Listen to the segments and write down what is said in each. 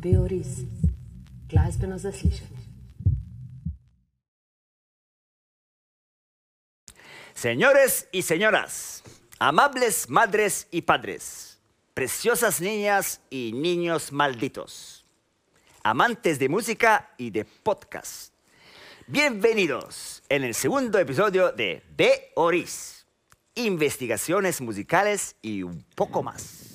Beoris, glasbeno zaslišanje. Señores y señoras, amables madres y padres, preciosas niñas y niños malditos, amantes de música y de podcast, bienvenidos en el segundo episodio de B. Oris, investigaciones musicales y un poco más.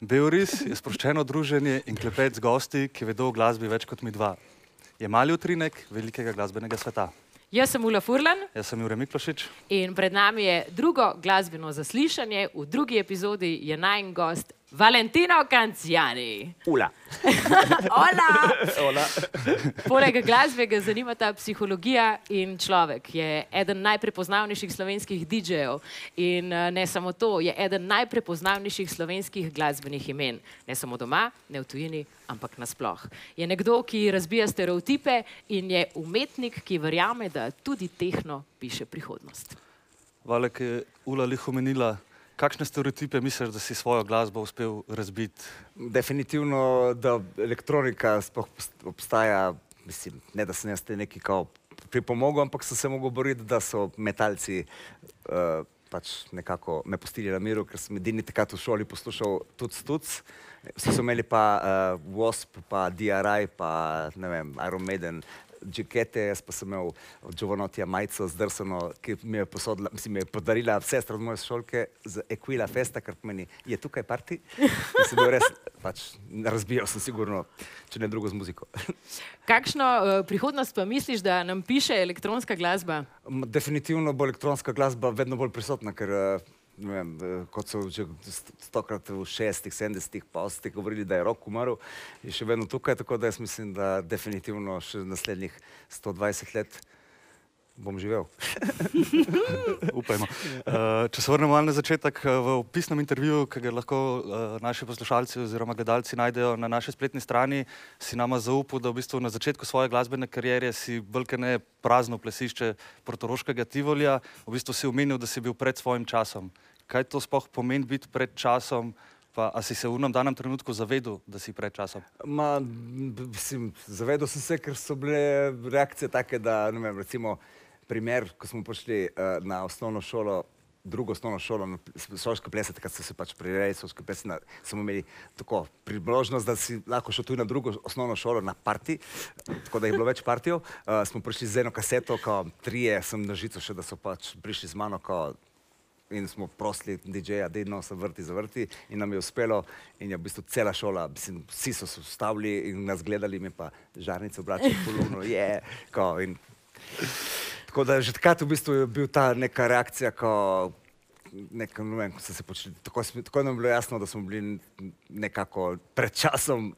Beoris je sproščeno druženje in klepet z gosti, ki vedo o glasbi več kot mi dva. Je mali utrinek velikega glasbenega sveta. Jaz sem Ula Furlan Jaz sem Jure Miklošič. in pred nami je drugo glasbeno zaslišanje. V drugi epizodi je najen gost Valentino Cancijani. Ula. Hola! Hola. Poleg glasbe ga zanimata psihologija in človek. Je eden najprepoznavnejših slovenskih DJ-jev in eh, ne samo to, je eden najprepoznavnejših slovenskih glasbenih imen. Ne samo doma, ne v tujini, ampak nasploh. Je nekdo, ki razbija stereotipe in je umetnik, ki verjame, da tudi tehno piše prihodnost. Valek je Ula lih omenila, kakšne stereotipe misliš, da si svojo glasbo uspel razbiti? Definitivno, da elektronika sploh obstaja, mislim, ne da sem jaz te neki kao pripomogel, ampak sem se mogel boriti, da so metalci uh, pač nekako me pustili na miru, ker sem edini takrat v šoli poslušal tudi stuc. Vsi so imeli pa uh, Wasp, pa DRI, pa ne vem, Iron Maiden. Džekete, jaz pa sem imel od Giovanotija majico zdrsano, ki mi je, posodila, mislim, mi je podarila sestra od moje šolke z Equila Festa, kar pomeni, je tukaj parti. In sem bil res, pač razbijal sem sigurno, če ne drugo z muziko. Kakšno uh, prihodnost pa misliš, da nam piše elektronska glasba? Definitivno bo elektronska glasba vedno bolj prisotna, ker ne vem, eh, kot so že st- stokrat v 60-ih, 70-ih, pa 80-ih govorili, da je rok umrl, je še vedno tukaj, tako da jaz mislim, da definitivno še naslednjih 120 let bom živel. Upajmo. Uh, če se vrnemo na začetek, eh, v opisnem intervjuju, ki ga lahko uh, naši poslušalci oziroma gledalci najdejo na naši spletni strani, si nama zaupal, da v bistvu na začetku svoje glasbene kariere si bolkene prazno plesišče portoroškega Tivolija, v bistvu si omenil, da si bil pred svojim časom. Kaj to sploh pomeni biti pred časom? Pa, a si se v unem danem trenutku zavedel, da si pred časom? Ma, mislim, zavedel sem se, ker so bile reakcije take, da ne vem, recimo primer, ko smo prišli uh, na osnovno šolo, drugo osnovno šolo, na šolske plese, takrat so se pač prirejali šolske plese, na, smo imeli tako priložnost, da si lahko šel tudi na drugo osnovno šolo na parti, tako da je bilo več partijev. Uh, smo prišli z eno kaseto, ko trije sem na žico še, da so pač prišli z mano, ko in smo prosili DJ-ja, da no, se vrti, zavrti in nam je uspelo in je v bistvu cela šola, mislim, vsi so se ustavili in nas gledali, mi pa žarnice obračali polovno, je, ko in tako da že takrat v bistvu je bil ta neka reakcija, ko Neka, ne vem, ko so se počeli, tako, tako nam je bilo jasno, da smo bili nekako pred časom,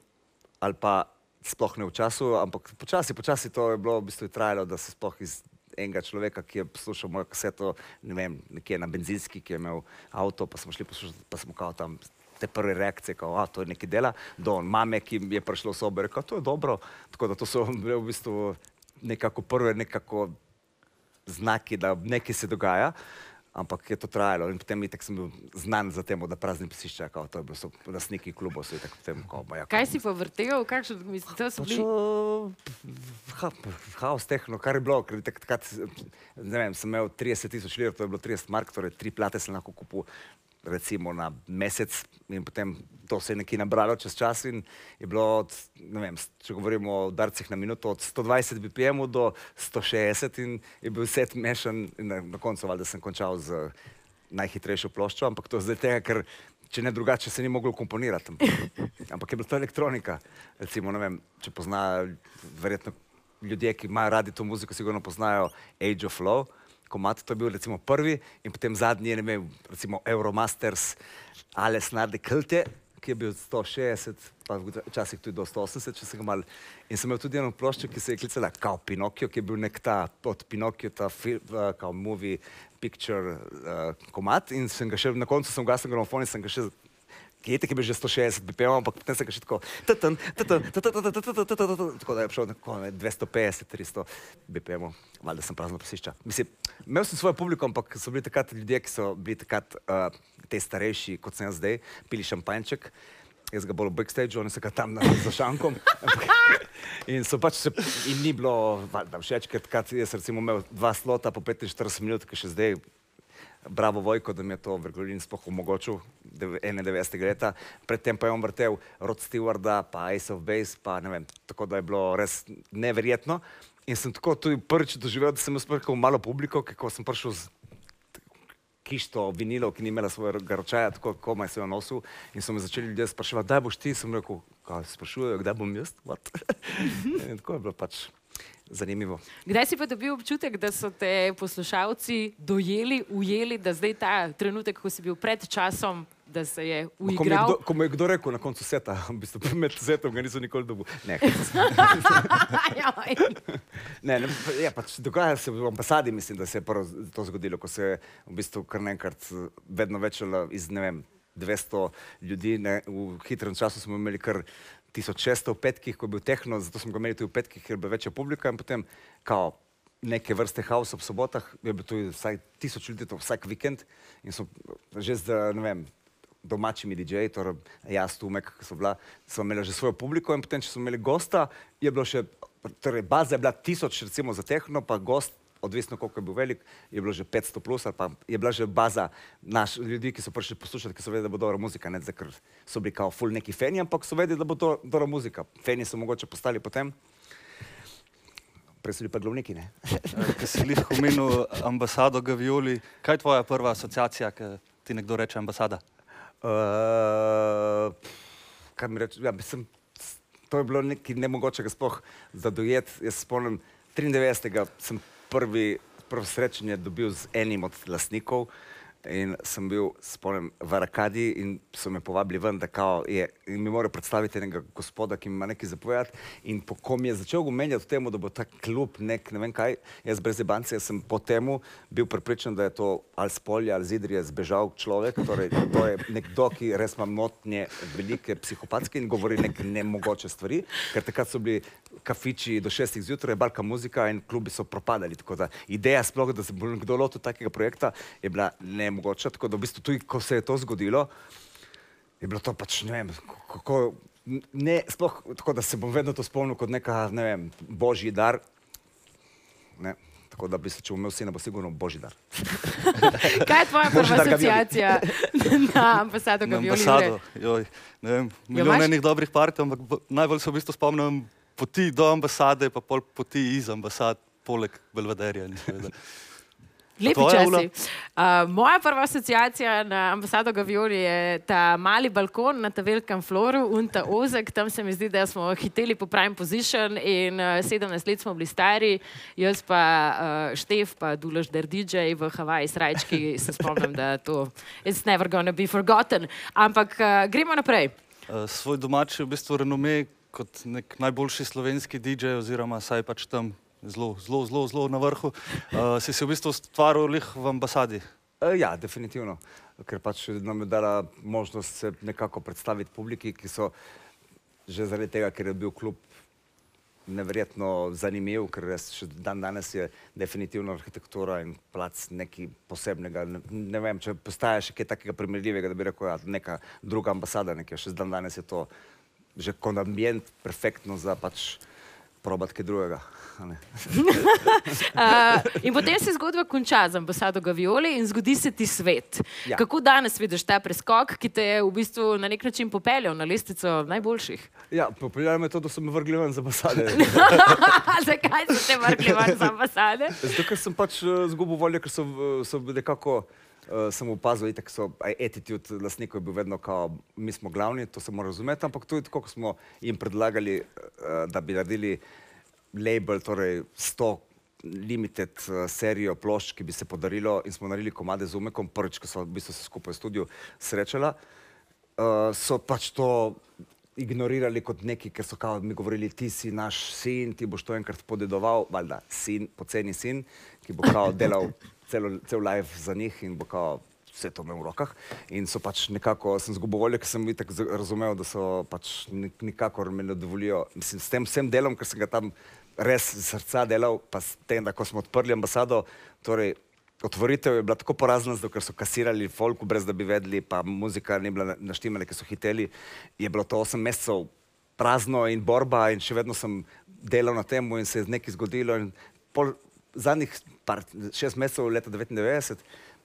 ali pa sploh ne v času, ampak počasi, počasi to je bilo v bistvu trajalo, da se sploh iz enega človeka, ki je poslušal mojo kaseto, ne vem, nekje na benzinski, ki je imel avto, pa smo šli poslušati, pa smo kao tam te prve reakcije, kao, a, to je nekaj dela, do mame, ki je prišla v sobo, rekel, to je dobro, tako da to so bile v bistvu nekako prve nekako znaki, da nekaj se dogaja. Ampak je to trajalo in potem itak sem bil znan za tem, da praznim psišča, kao to je bilo, so lastniki klubov, so itak potem, kao, moja Kaj si pa vrtel, kakšen, mislim, to so bili... ha, haos tehno, kar je bilo, ker tak, takrat, ne vem, sem imel 30 tisoč lir, to je bilo 30 mark, torej tri plate sem lahko kupil recimo na mesec in potem to se je nekje nabralo čez čas in je bilo, od, ne vem, če govorimo o darcih na minuto, od 120 BPM do 160 in je bil set mešan in na, na koncu valjda sem končal z najhitrejšo ploščo, ampak to zdaj tega, ker če ne drugače se ni moglo komponirati. Ampak, ampak je bila to elektronika. Recimo, ne vem, če pozna verjetno ljudje, ki imajo radi to muziko, sigurno poznajo Age of Flow. Komat, to je bil recimo prvi in potem zadnji, ne vem, recimo Euromasters, Ales Narde Klte, ki je bil 160, pa včasih tudi do 180, če se ga mal. In sem imel tudi eno ploščo, ki se je klicala kao Pinokio, ki je bil nek ta od Pinokio, ta film, kao movie picture uh, komat in sem ga še na koncu sem gasnil gramofon in sem ga še je tako bil že 160 BPM, ampak potem sem ga še tako, tatan, tatan, tatan, tatan, tatan, tatan, tako da je šel tako ne, 250, 300 BPM, valjda sem prazno posišča. Mislim, imel sem svojo publiko, ampak so bili takrat ljudje, ki so bili takrat uh, te starejši, kot sem jaz zdaj, pili šampanjček. jaz ga bolj v backstageu, oni so ga tam na, za šankom. In so pač se, in ni bilo valjda, všeč, ker takrat jaz recimo imel dva slota po 45 minut, ki še zdaj, bravo Vojko, da mi je to Vrgolin sploh omogočil, dev- 91. leta. Predtem pa je on vrtel Rod Stewarda, pa Ace of Base, pa ne vem, tako da je bilo res neverjetno. In sem tako tudi prvič doživel, da sem jaz prkal malo publiko, kako sem prišel z kišto vinilov, ki ni imela svojega ročaja, tako komaj se je nosil. In so me začeli ljudje spraševati, kdaj boš ti, sem rekel, kaj sprašujejo, kdaj bom jaz. What?" In tako je bilo pač zanimivo. Kdaj si pa dobil občutek, da so te poslušalci dojeli, ujeli, da zdaj ta trenutek, ko si bil pred časom, da se je Ko mi je, uigral? kdo, ko mi je kdo rekel na koncu seta, v bistvu med setom ga niso nikoli dobil. Ne, ne, ne ja, pač dogaja se v ambasadi, mislim, da se je prvo to zgodilo, ko se je v bistvu kar naenkrat eh, vedno večalo iz, ne vem, 200 ljudi, ne, v hitrem času smo imeli kar 1600 v petkih, ko je bil tehno, zato smo ga imeli tudi v petkih, ker je bila večja publika in potem kao neke vrste haos ob sobotah, je bilo tudi vsaj tisoč ljudi, to vsak vikend in so že z, ne vem, domačimi DJ-ji, torej jaz tu, Mek, ki so bila, smo imeli že svojo publiko in potem, če smo imeli gosta, je bilo še, torej baza je bila tisoč recimo za tehno, pa gost, odvisno koliko je bil velik, je bilo že 500 plus, ali pa je bila že baza naš, ljudi, ki so prišli poslušati, ki so vedeli, da bo dobra muzika, ne zdaj, ker so bili kao full neki feni, ampak so vedeli, da bo to dobra muzika. Feni so mogoče postali potem, prej so bili pa glavniki, ne. Ker si jih omenil ambasado Gavioli, kaj je tvoja prva asociacija, ki ti nekdo reče ambasada? Uh, kaj mi reče, ja, mislim, to je bilo nekaj nemogočega sploh za dojet. Jaz spomnim, 93. sem prvi, prvo srečanje dobil z enim od lastnikov in sem bil, spomnim, v Arakadi in so me povabili ven, da kao je, in mi morajo predstaviti enega gospoda, ki ima nekaj zapovedati. In po kom je začel gomenjati o tem, da bo ta klub nek, ne vem kaj, jaz brez ebance, jaz sem po temu bil prepričan, da je to ali z polja ali z Idrije zbežal človek, torej to je nekdo, ki res ima motnje velike psihopatske in govori neke nemogoče stvari, ker takrat so bili kafiči do šestih zjutraj, balka muzika in klubi so propadali. Tako da ideja sploh, da se bo kdo lotil takega projekta, je bila nemogoča. Tako da v bistvu tudi, ko se je to zgodilo, je bilo to pač, ne vem, kako, ne, sploh tako, da se bom vedno to spomnil kot neka, ne vem, božji dar. Ne. Tako da bi se, če bom imel sina, bo sigurno božji dar. Kaj je tvoja prva asociacija na ambasado Na Gavioli? ambasado. Joj, ne vem, milijon enih dobrih partij, ampak bo- najbolj se v bistvu spomnim poti do ambasade, pa pol poti iz ambasad, poleg Belvederja. in seveda. Lepi časi. Uh, moja prva asociacija na ambasado Gavioli je ta mali balkon na ta velikem floru in ta ozek. Tam se mi zdi, da smo hiteli po prime position in uh, 17 let smo bili stari, jaz pa uh, Štef, pa Dulaš der DJ v Havaji srajčki, se spomnim, da to it's never gonna be forgotten. Ampak uh, gremo naprej. Eh, Svoj domači v bistvu renome kot nek najboljši slovenski DJ, oziroma saj pač tam zelo, zelo, zelo, zelo na vrhu, uh, si se v bistvu ustvaril lih v ambasadi. E, ja, definitivno, ker pač nam je dala možnost se nekako predstaviti publiki, ki so že zaradi tega, ker je bil klub neverjetno zanimiv, ker res še dan danes je definitivno arhitektura in plac nekaj posebnega. Ne, ne vem, če postaja še kaj takega primerljivega, da bi rekel, ja, neka druga ambasada, nekaj, še dan danes je to že kot ambient perfektno za pač probat kaj drugega. Uh, in potem se zgodba konča z ambasado Gavioli in zgodi se ti svet. Ja. Kako danes vidiš ta preskok, ki te je v bistvu na nek način popeljal na lestvico najboljših? Ja, popeljalo me to, da so me vrgli ven z ambasade. Zakaj so te vrgli ven z ambasade? Zato, ker sem pač uh, zgubil voljo, ker so, eh, so nekako, uh, sem opazil, da so aj attitude lastnikov je bil vedno kao, mi smo glavni, to se mora razumeti, ampak tudi tako, ko smo jim predlagali, uh, da bi naredili label, torej 100 limited uh, serijo plošč, ki bi se podarilo in smo naredili komade z umekom, prvič, ko smo v bistvu se skupaj v studiu srečala, uh, so pač to ignorirali kot neki, ker so kao mi govorili, ti si naš sin, ti boš to enkrat podedoval, valjda sin, poceni sin, ki bo kao delal celo, cel live za njih in bo kao vse to imel v rokah. In so pač nekako, sem zgubil voljo, ker sem itak razumel, da so pač nik- nikakor me ne dovolijo, mislim, s tem vsem delom, ker sem ga tam res iz srca delal, pa s tem, da ko smo odprli ambasado, torej otvoritev je bila tako porazna, zato ker so kasirali folku, brez da bi vedeli, pa muzika ni bila naštimana, ki so hiteli. Je bilo to osem mesecev prazno in borba in še vedno sem delal na tem in se je nekaj zgodilo. In pol, zadnjih par, šest mesecev leta 99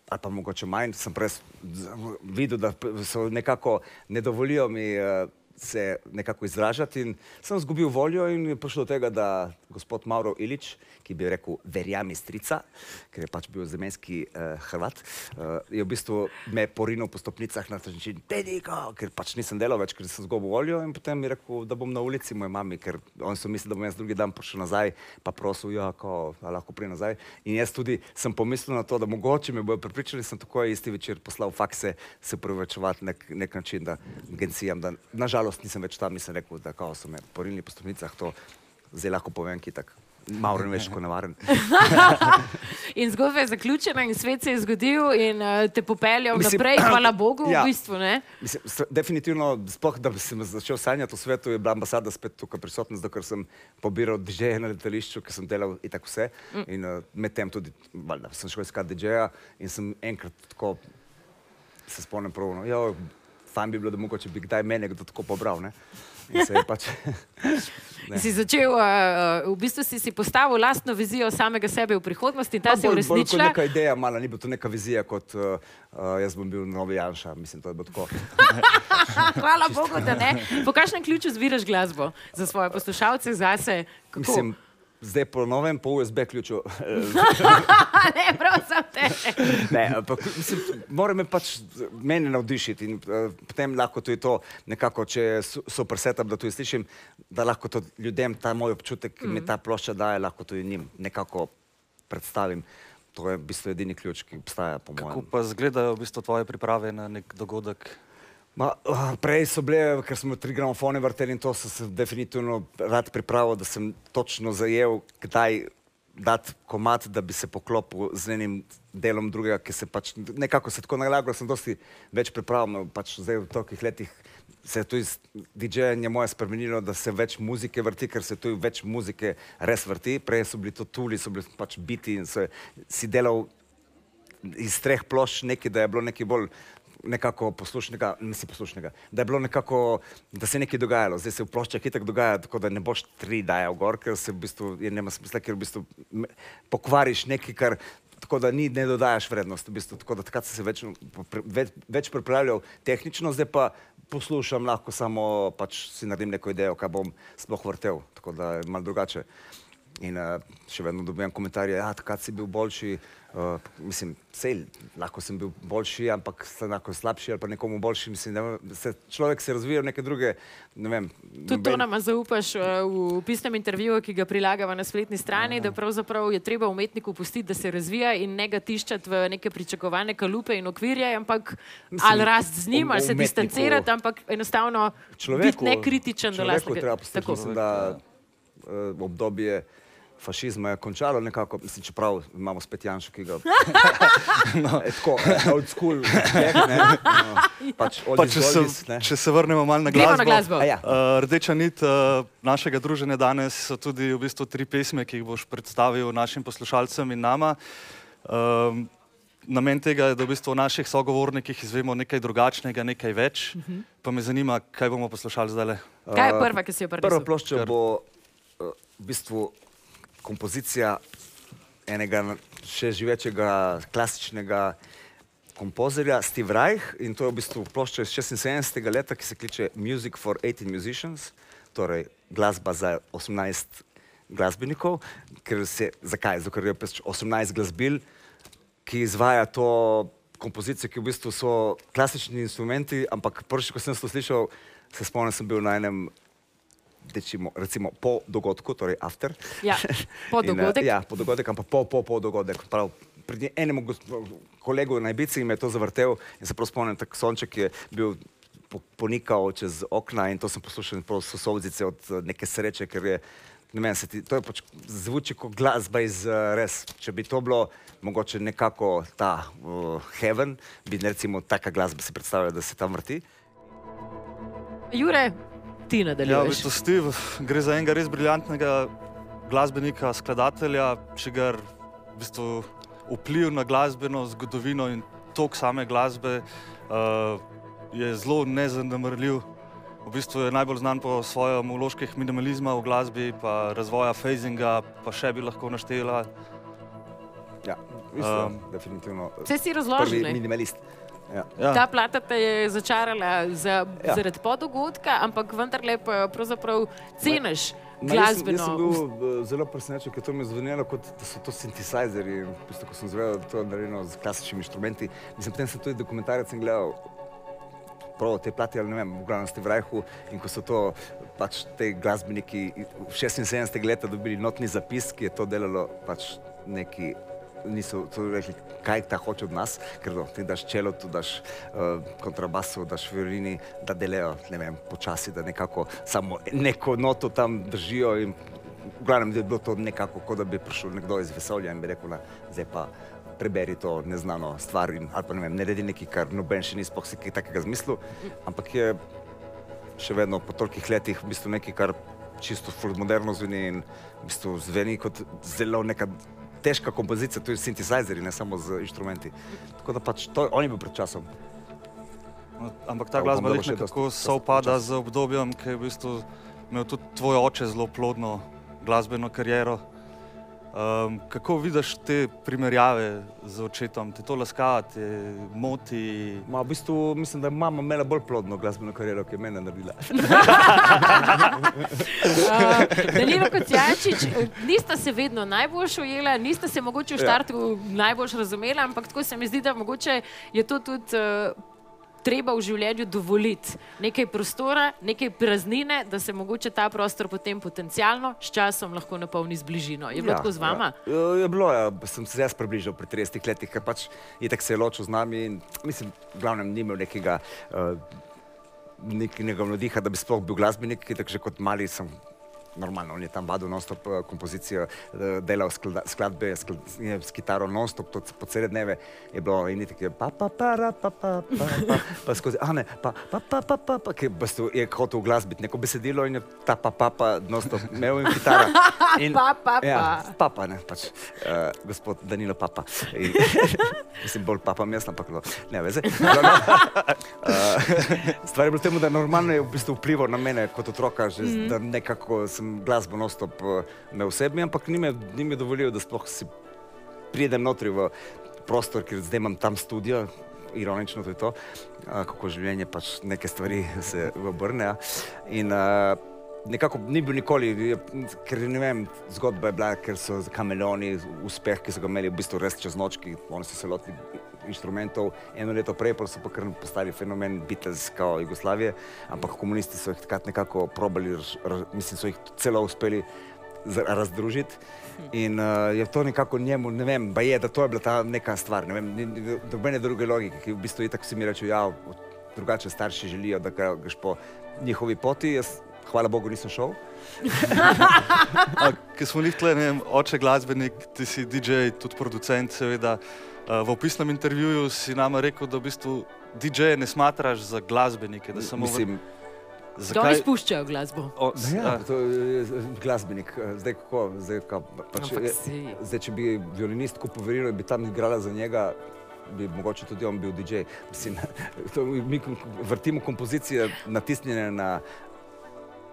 ali pa mogoče manj, sem prej videl, da so nekako ne dovolijo mi uh, se nekako izražati in sem izgubil voljo in je prišlo do tega, da gospod Mauro Ilič, ki bi rekel verjami strica, ker je pač bil zemenski uh, Hrvat, uh, je v bistvu me porinil po stopnicah na ta način, Tediko, ker pač nisem delal več, ker sem izgubil voljo in potem mi rekel, da bom na ulici moje mami, ker oni so mislili, da bom jaz drugi dan prišel nazaj, pa prosil, ja, ko, lahko pri nazaj. In jaz tudi sem pomislil na to, da mogoče me bojo prepričali, sem takoj isti večer poslal fakse se prevečevati nek, nek način, da agencijam, da nažalost nisem več tam, nisem rekel, da kao so me porinili po stopnicah, to zdaj lahko povem, ki tak. Malo ne veš, kako nevaren. In zgodba je zaključena, in svet se je zgodil, in uh, te popeljal Mislim, naprej, hvala Bogu, ja. v bistvu. Ne? Mislim, definitivno, sploh da bi sem začel sanjati o svetu, je bila ambasada spet tukaj prisotna, zato ker sem pobiral DJ-je na letališču, ker sem delal in tako vse. In uh, medtem tudi, valjda, sem šel iskat DJ-ja in sem enkrat tako se spomnim prav, no, jo, fajn bi bilo, da mogoče bi kdaj mene kdo tako pobral, ne? In se je pač, In Si začel, uh, v bistvu si, si postavil lastno vizijo samega sebe v prihodnosti in ta se je bolj, bolj kot uresničila. neka ideja, mala, ni bila to neka vizija, kot uh, jaz bom bil novi Janša, mislim, to je bilo tako. Hvala Bogu, da ne. Po kakšnem ključu zbiraš glasbo za svoje poslušalce, zase? Kako? Mislim, zdaj po novem, po USB ključu. ne, prav za te. Ne, ampak mislim, mora me pač mene navdišiti in uh, potem lahko tudi to nekako, če super setup, da tudi slišim, da lahko to ljudem ta moj občutek, ki mi ta plošča daje, lahko tudi njim nekako predstavim. To je v bistvu edini ključ, ki obstaja po Kako mojem. pa izgledajo v bistvu tvoje priprave na nek dogodek? Ma, uh, prej so bile, ker smo tri gramofone vrteli in to sem se definitivno rad pripravil, da sem točno zajel, kdaj dati komat, da bi se poklopil z enim delom drugega, ki se pač nekako se tako nalagal, sem dosti več pripravljen, pač zdaj v tolikih letih se je tudi z DJ-jem moje spremenilo, da se več muzike vrti, ker se tu več muzike res vrti. Prej so bili to tuli, so bili pač biti in se, si delal iz treh plošč nekaj, da je bilo nekaj bolj nekako poslušnega, mislim poslušnega, da je bilo nekako, da se je nekaj dogajalo. Zdaj se v ploščah itak dogaja, tako da ne boš tri dajal gor, ker se v bistvu, je nema smisla, ker v bistvu pokvariš nekaj, kar tako da ni, ne dodajaš vrednost. V bistvu, tako da takrat sem se več, več, več pripravljal tehnično, zdaj pa poslušam lahko samo, pač si naredim neko idejo, kaj bom sploh vrtel, tako da je malo drugače. In uh, še vedno dobivam komentarje, da takrat si bil boljši. Uh, mislim, sej, lahko sem bil boljši, ampak sem lahko slabši ali pa nekomu boljši. Mislim, da se, človek se razvija v neke druge. Ne vem, Tudi to nam zaupaš uh, v pisnem intervjuju, ki ga prilagava na spletni strani, da pravzaprav je treba umetniku pustiti, da se razvija in ne ga tiščati v neke pričakovane kalupe in okvirje, ampak Mislim, ali rast z njim, ali se distancirati, ampak enostavno biti nekritičen do človeku lastnega. treba. Tako. Mislim, da uh, obdobje fašizma je končalo nekako, mislim, čeprav imamo spet Janša, ki ga no. je tako, eh, old school, tek, ne, no, pač Pa, oldies, če, se, oldies, ne. če se vrnemo malo na glasbo. na glasbo. A ja. Uh, rdeča nit uh, našega druženja danes so tudi v bistvu tri pesmi, ki jih boš predstavil našim poslušalcem in nama. Um, namen tega je, da v bistvu o naših sogovornikih izvemo nekaj drugačnega, nekaj več. Uh -huh. Pa me zanima, kaj bomo poslušali zdaj. Kaj je prva, ki si jo Prva prinesel? plošča Kar. bo uh, v bistvu kompozicija enega še živečega klasičnega kompozorja Steve Reich in to je v bistvu plošča iz 76. leta, ki se kliče Music for 18 Musicians, torej glasba za 18 glasbenikov. Ker se, zakaj? Zato, ker je pač 18 glasbil, ki izvaja to kompozicijo, ki v bistvu so klasični instrumenti, ampak prvič, ko sem to slišal, se spomnim, sem bil na enem Dečimo, recimo po dogodku, torej after. Ja, po In, eh, dogodek. ja, po dogodek, ampak po, po, po dogodek. Prav, pri enemu kolegu na Ibici mi je to zavrtel in se prav spomnim, tak sonček je bil po- ponikal čez okna in to sem poslušal in prav so solzice od eh, neke sreče, ker je, ne vem, se ti, to je pač zvuči kot glasba iz uh, res. Če bi to bilo mogoče nekako ta uh, heaven, bi recimo taka glasba si predstavljal, da se tam vrti. Jure, ti Ja, v nadaljuješ. bistvu Steve, gre za enega res briljantnega glasbenika, skladatelja, čigar v bistvu vpliv na glasbeno zgodovino in tok same glasbe uh, je zelo nezanemrljiv. V bistvu je najbolj znan po svojem uložkih minimalizma v glasbi, pa razvoja phasinga, pa še bi lahko naštela. Ja, mislim, Um, definitivno. Vse si razložil. minimalist. Ja. Ja. Ta plata te je začarala za, ja. Zaradi podogodka, ampak vendarle pa pravzaprav ceniš Ma, jaz sem- glasbeno. Jaz sem bil eh, zelo presenečen, ker to mi je zvenelo kot da so to sintetizerji. In v bistvu, ko sem zvedel, da je to narejeno z klasičnimi inštrumenti, mislim, potem sem tudi dokumentarec in gledal. Prav te plati, ali ne vem, v glavnem ste v Rajhu in ko so to pač te glasbeniki v 76. leta dobili notni zapis, ki je to delalo pač neki, niso rekli, kaj ta hoče od nas, ker no, ti daš čelo, tu daš uh, kontrabasu, daš violini, da delajo, ne vem, počasi, da nekako samo neko noto tam držijo in v glavnem je bilo to nekako, kot da bi prišel nekdo iz vesolja in bi rekel, "Na, zdaj pa preberi to neznano stvar in ali pa ne vem, naredi nekaj, kar noben še ni sploh si kaj takega zmislil, ampak je še vedno po tolikih letih v bistvu nekaj, kar čisto ful moderno zveni in v bistvu zveni kot zelo neka težka kompozicija, to je sintetizerji, ne samo z inštrumenti. Tako da pač to, on je bil pred časom. No, Ampak ta Ja, glasba še nekako sovpada z obdobjem, ki je v bistvu imel tudi tvoj oče zelo plodno glasbeno kariero. Um, kako vidiš te primerjave z očetom? Te to laska, te moti? Ma, v bistvu mislim, da je mama imela bolj plodno glasbeno kariero, ki je mene naredila. Uh, Danilo Kocijančič, eh, nista se vedno najbolj ujela, nista se mogoče v Ja. štartu najbolj razumela, ampak tako se mi zdi, da mogoče je to tudi uh, treba v življenju dovoliti. Nekaj prostora, nekaj praznine, da se mogoče ta prostor potem potencialno s časom lahko napolni z bližino. Je bilo ja, tako z vama? Ja. Je bilo, ja. sem se jaz približal pri 30 letih, ker pač itak se je ločil z nami in mislim, v glavnem ni imel nekega, uh, nekega navdiha, da bi sploh bil glasbenik, ker že kot mali sem. Normalno, on je tam vadil non-stop eh, kompozicijo, eh, delal sklada- skladbe sklad, je s kitaro non-stop, to po cele dneve je bilo in tako je pa pa pa ra, pa pa pa pa pa skozi, a ne, pa pa pa pa pa pa, ki je je hotel uglasbiti neko besedilo in je ta pa pa pa non-stop imel in kitara. In, Pa, pa, pa. Ja, papa, ne, pač, uh, gospod Danilo Papa. In, mislim, bolj papa jaz, ampak no, ne veze. No, no. Uh, stvar je bila v tem, da normalno je v bistvu vplival na mene kot otroka, že, mm. da nekako sem glasbo nostop uh, imel v sebi, ampak ni me, ni me dovolil, da sploh si pridem notri v prostor, ker zdaj imam tam studio. Ironično to je to, kako življenje pač neke stvari se obrne. In uh, nekako ni bil nikoli, ker ne vem, zgodba je bila, ker so kameleoni, uspeh, ki so ga imeli v bistvu res čez noč, ki oni so se lotili inštrumentov, eno leto prej pa so pa kar postali fenomen Beatles kao Jugoslavije, ampak komunisti so jih takrat nekako probali, raz, mislim, so jih celo uspeli razdružiti. In uh, je to nekako njemu, ne vem, pa je, da to je bila ta neka stvar, ne vem, nobene druge logike, ki v bistvu itak vsi mi rečejo, ja, drugače starši želijo, da gre- greš po njihovi poti, jaz hvala Bogu nisem šel. Ker smo jih tle, ne vem, oče glasbenik, ti si DJ, tudi producent, seveda. V opisnem intervjuju si nama rekel, da v bistvu DJ-je ne smatraš za glasbenike, da samo Mislim, Da oni spuščajo glasbo. O, Da s- Ja, to je glasbenik, eh, zdaj kako, zdaj, kako pač, eh, si- zdaj, če bi violinist kupil violino in bi tam igrala za njega, bi mogoče tudi on bil DJ. Mislim, to, mi vrtimo kompozicije natisnjene na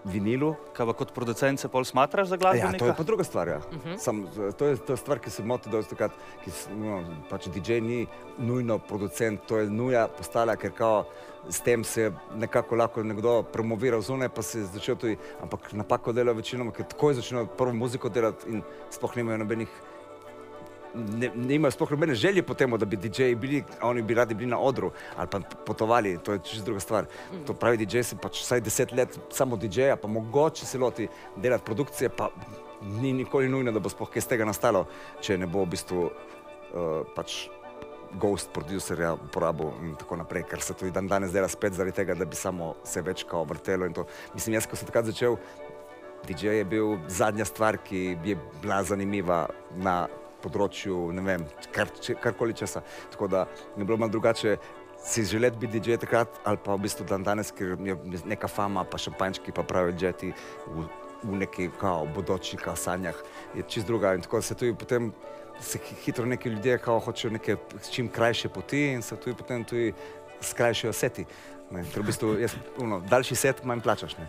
vinilu. Kaj pa kot producent se pol smatraš za Ja, glasbenika? to je pa druga stvar. Ja. Uh Mhm. -huh. Sam, to, je, to je stvar, ki se moti dosti takrat, ki no, pač DJ ni nujno producent, to je nuja postala, ker kao s tem se je nekako lahko nekdo promoviral zunaj, pa se je začel tudi, ampak napako dela večinoma, ker takoj začnejo prvo muziko delati in sploh nimajo nobenih ne, nimajo sploh nobene želje po tem, da bi DJ-ji bili, oni bi radi bili na odru ali pa potovali, to je čisto druga stvar. To pravi DJ, se pač vsaj deset let samo DJ-ja, pa mogoče se loti delati produkcije, pa ni nikoli nujno, da bo sploh kaj iz tega nastalo, če ne bo v bistvu uh, pač ghost producerja uporabil in tako naprej, ker se tudi dan danes dela spet zaradi tega, da bi samo se več kao vrtelo in to. Mislim, jaz, ko sem takrat začel, DJ je bil zadnja stvar, ki je bila zanimiva na področju, ne vem, kar, če- karkoli česa. Tako da je bilo malo drugače si želeti biti DJ takrat, ali pa v bistvu dan danes, ker je neka fama, pa šampanjčki, pa pravi jeti v, v neki kao bodoči kao sanjah, je čist druga. In tako se tudi potem se hi- hitro neki ljudje kao hočejo neke čim krajše poti in se tudi potem tudi skrajšajo seti. Ne, ker v bistvu jaz, uno, daljši set manj plačaš. Ne.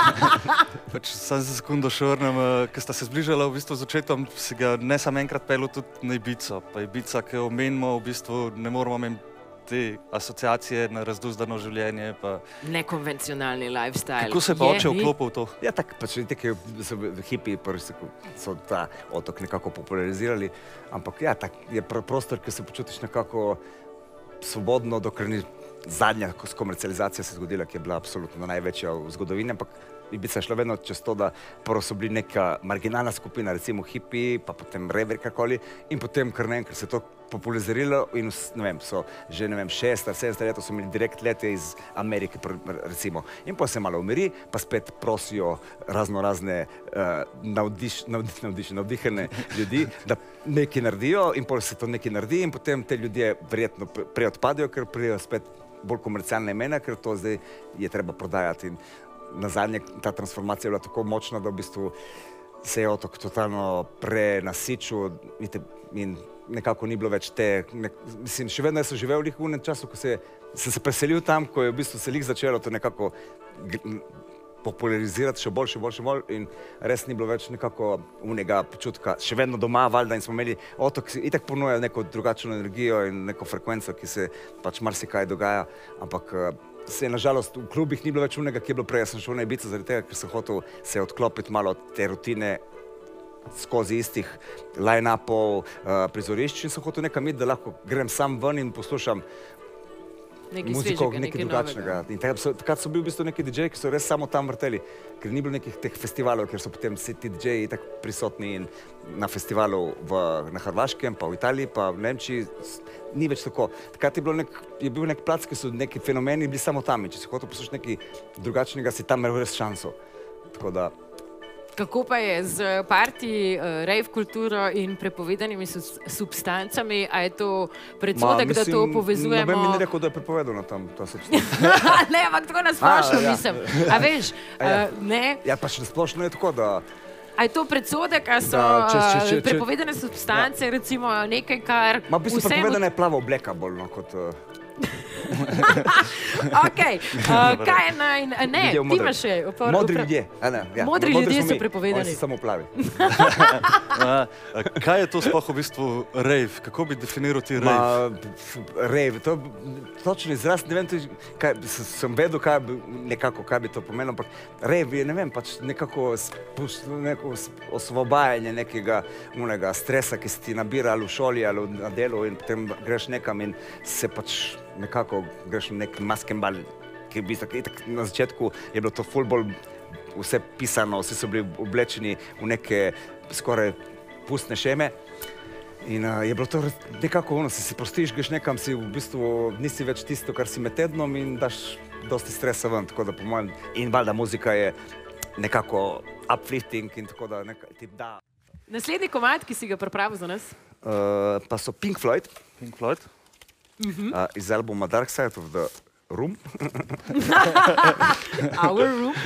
Pač sam za sekundo še vrnem, eh, ker sta se zbližala v bistvu z očetom, si ga ne samo enkrat pel tudi na Ibico. Pa Ibica, ki jo omenimo, v bistvu ne moramo imeti te asociacije na razduzdano življenje. Pa. Nekonvencionalni lifestyle. Kako se pa Je, oče vklopil v to? Ja, tako pač neki so hipi, prvi so, so ta otok nekako popularizirali, ampak ja, tak je pr prostor, ki se počutiš nekako svobodno, dokler ni zadnja komercializacija se zgodila, ki je bila absolutno največja v zgodovini, ampak Ibiza je šla vedno čez to, da prvo so bili neka marginalna skupina, recimo hipi, pa potem rever kakoli in potem kar naenkrat se je to populariziralo in ne vem, so že ne vem, šest ali sedem let so imeli direkt lete iz Amerike, recimo. In pa se malo umiri, pa spet prosijo razno razne uh, navdiš, navdiš, navdiš, navdihane ljudi, da nekaj naredijo in potem se to nekaj naredi in potem te ljudje verjetno pre- prej odpadejo, ker pridejo spet bolj komercialne imena, ker to zdaj je treba prodajati. In na zadnje ta transformacija je bila tako močna, da v bistvu se je otok totalno prenasičil in nekako ni bilo več te, ne, mislim, še vedno sem živel v unem času, ko se, sem se preselil tam, ko je v bistvu se lih začelo to nekako popularizirati še bolj, še bolj, še bolj in res ni bilo več nekako unega počutka, še vedno doma, valjda in smo imeli otok, ki itak ponuja neko drugačno energijo in neko frekvenco, ki se pač marsikaj dogaja, ampak eh, se je nažalost v klubih ni bilo več unega, ki je bilo prej, jaz sem šel na Ibico zaradi tega, ker sem hotel se odklopiti malo od te rutine skozi istih line-upov, uh, prizorišč in sem hotel nekam iti, da lahko grem sam ven in poslušam Nekaj muziko, svežega, nekaj nekaj drugačnega. novega. In takrat so, takrat so bili v bistvu neki DJ-ji, ki so res samo tam vrteli, ker ni bilo nekih teh festivalov, ker so potem vsi ti DJ-ji tako prisotni in na festivalu v, na Hrvaškem, pa v Italiji, pa v Nemčiji. Ni več tako. Takrat je, nek, je bil nek plac, ki so neki fenomeni bili samo tam. In če si hotel poslušati nekaj drugačnega, si tam imel res šanso. Tako da Kako pa je z parti, uh, rave kulturo in prepovedanimi substancami? A je to predsodek, da to povezujemo? Mi ni rekel, da je prepovedano tam ta substanca. ne, ampak tako nasplošno ja. mislim. A veš, A ja. uh, ne, Ja, pač na splošno je tako, da a je to predsodek, a so Da, če- če- uh, če- če- prepovedane substance, ja. recimo nekaj, kar Ma, v bistvu vsem prepovedana je plava obleka bolj no, kot. Uh, Okay. Uh, kaj je naj, ne, ljudje v ti imaš še opor, Modri opra- ljudje. a Ne, ja. Modri Modri ljudje so mi, prepovedani. so samo plavi. A, kaj je to sploh v bistvu rave? Kako bi definiral ti rave? Ma, rave, to je točen izraz, ne vem, tudi, kaj, sem vedel, kaj nekako, kaj bi to pomenilo, ampak rave je, ne vem, pač nekako spust, neko osvobajanje nekega unega stresa, ki se ti nabira ali v šoli ali na delu in potem greš nekam in se pač nekako greš na nek maskenbal, ki v bistvu, itak na začetku je bilo to ful bolj vse pisano, vsi so bili oblečeni v neke skoraj pustne šeme. In uh, je bilo to nekako ono, si se prostiš, greš nekam, si v bistvu nisi več tisto, kar si med tednom in daš dosti stresa ven. Tako da po mojem, in valjda muzika je nekako uplifting in tako da neka, ti da. Naslednji komad, ki si ga pripravil za nas. Uh, pa so Pink Floyd Pink Floyd? Uh, iz albuma Dark Side of the Room. Our Room.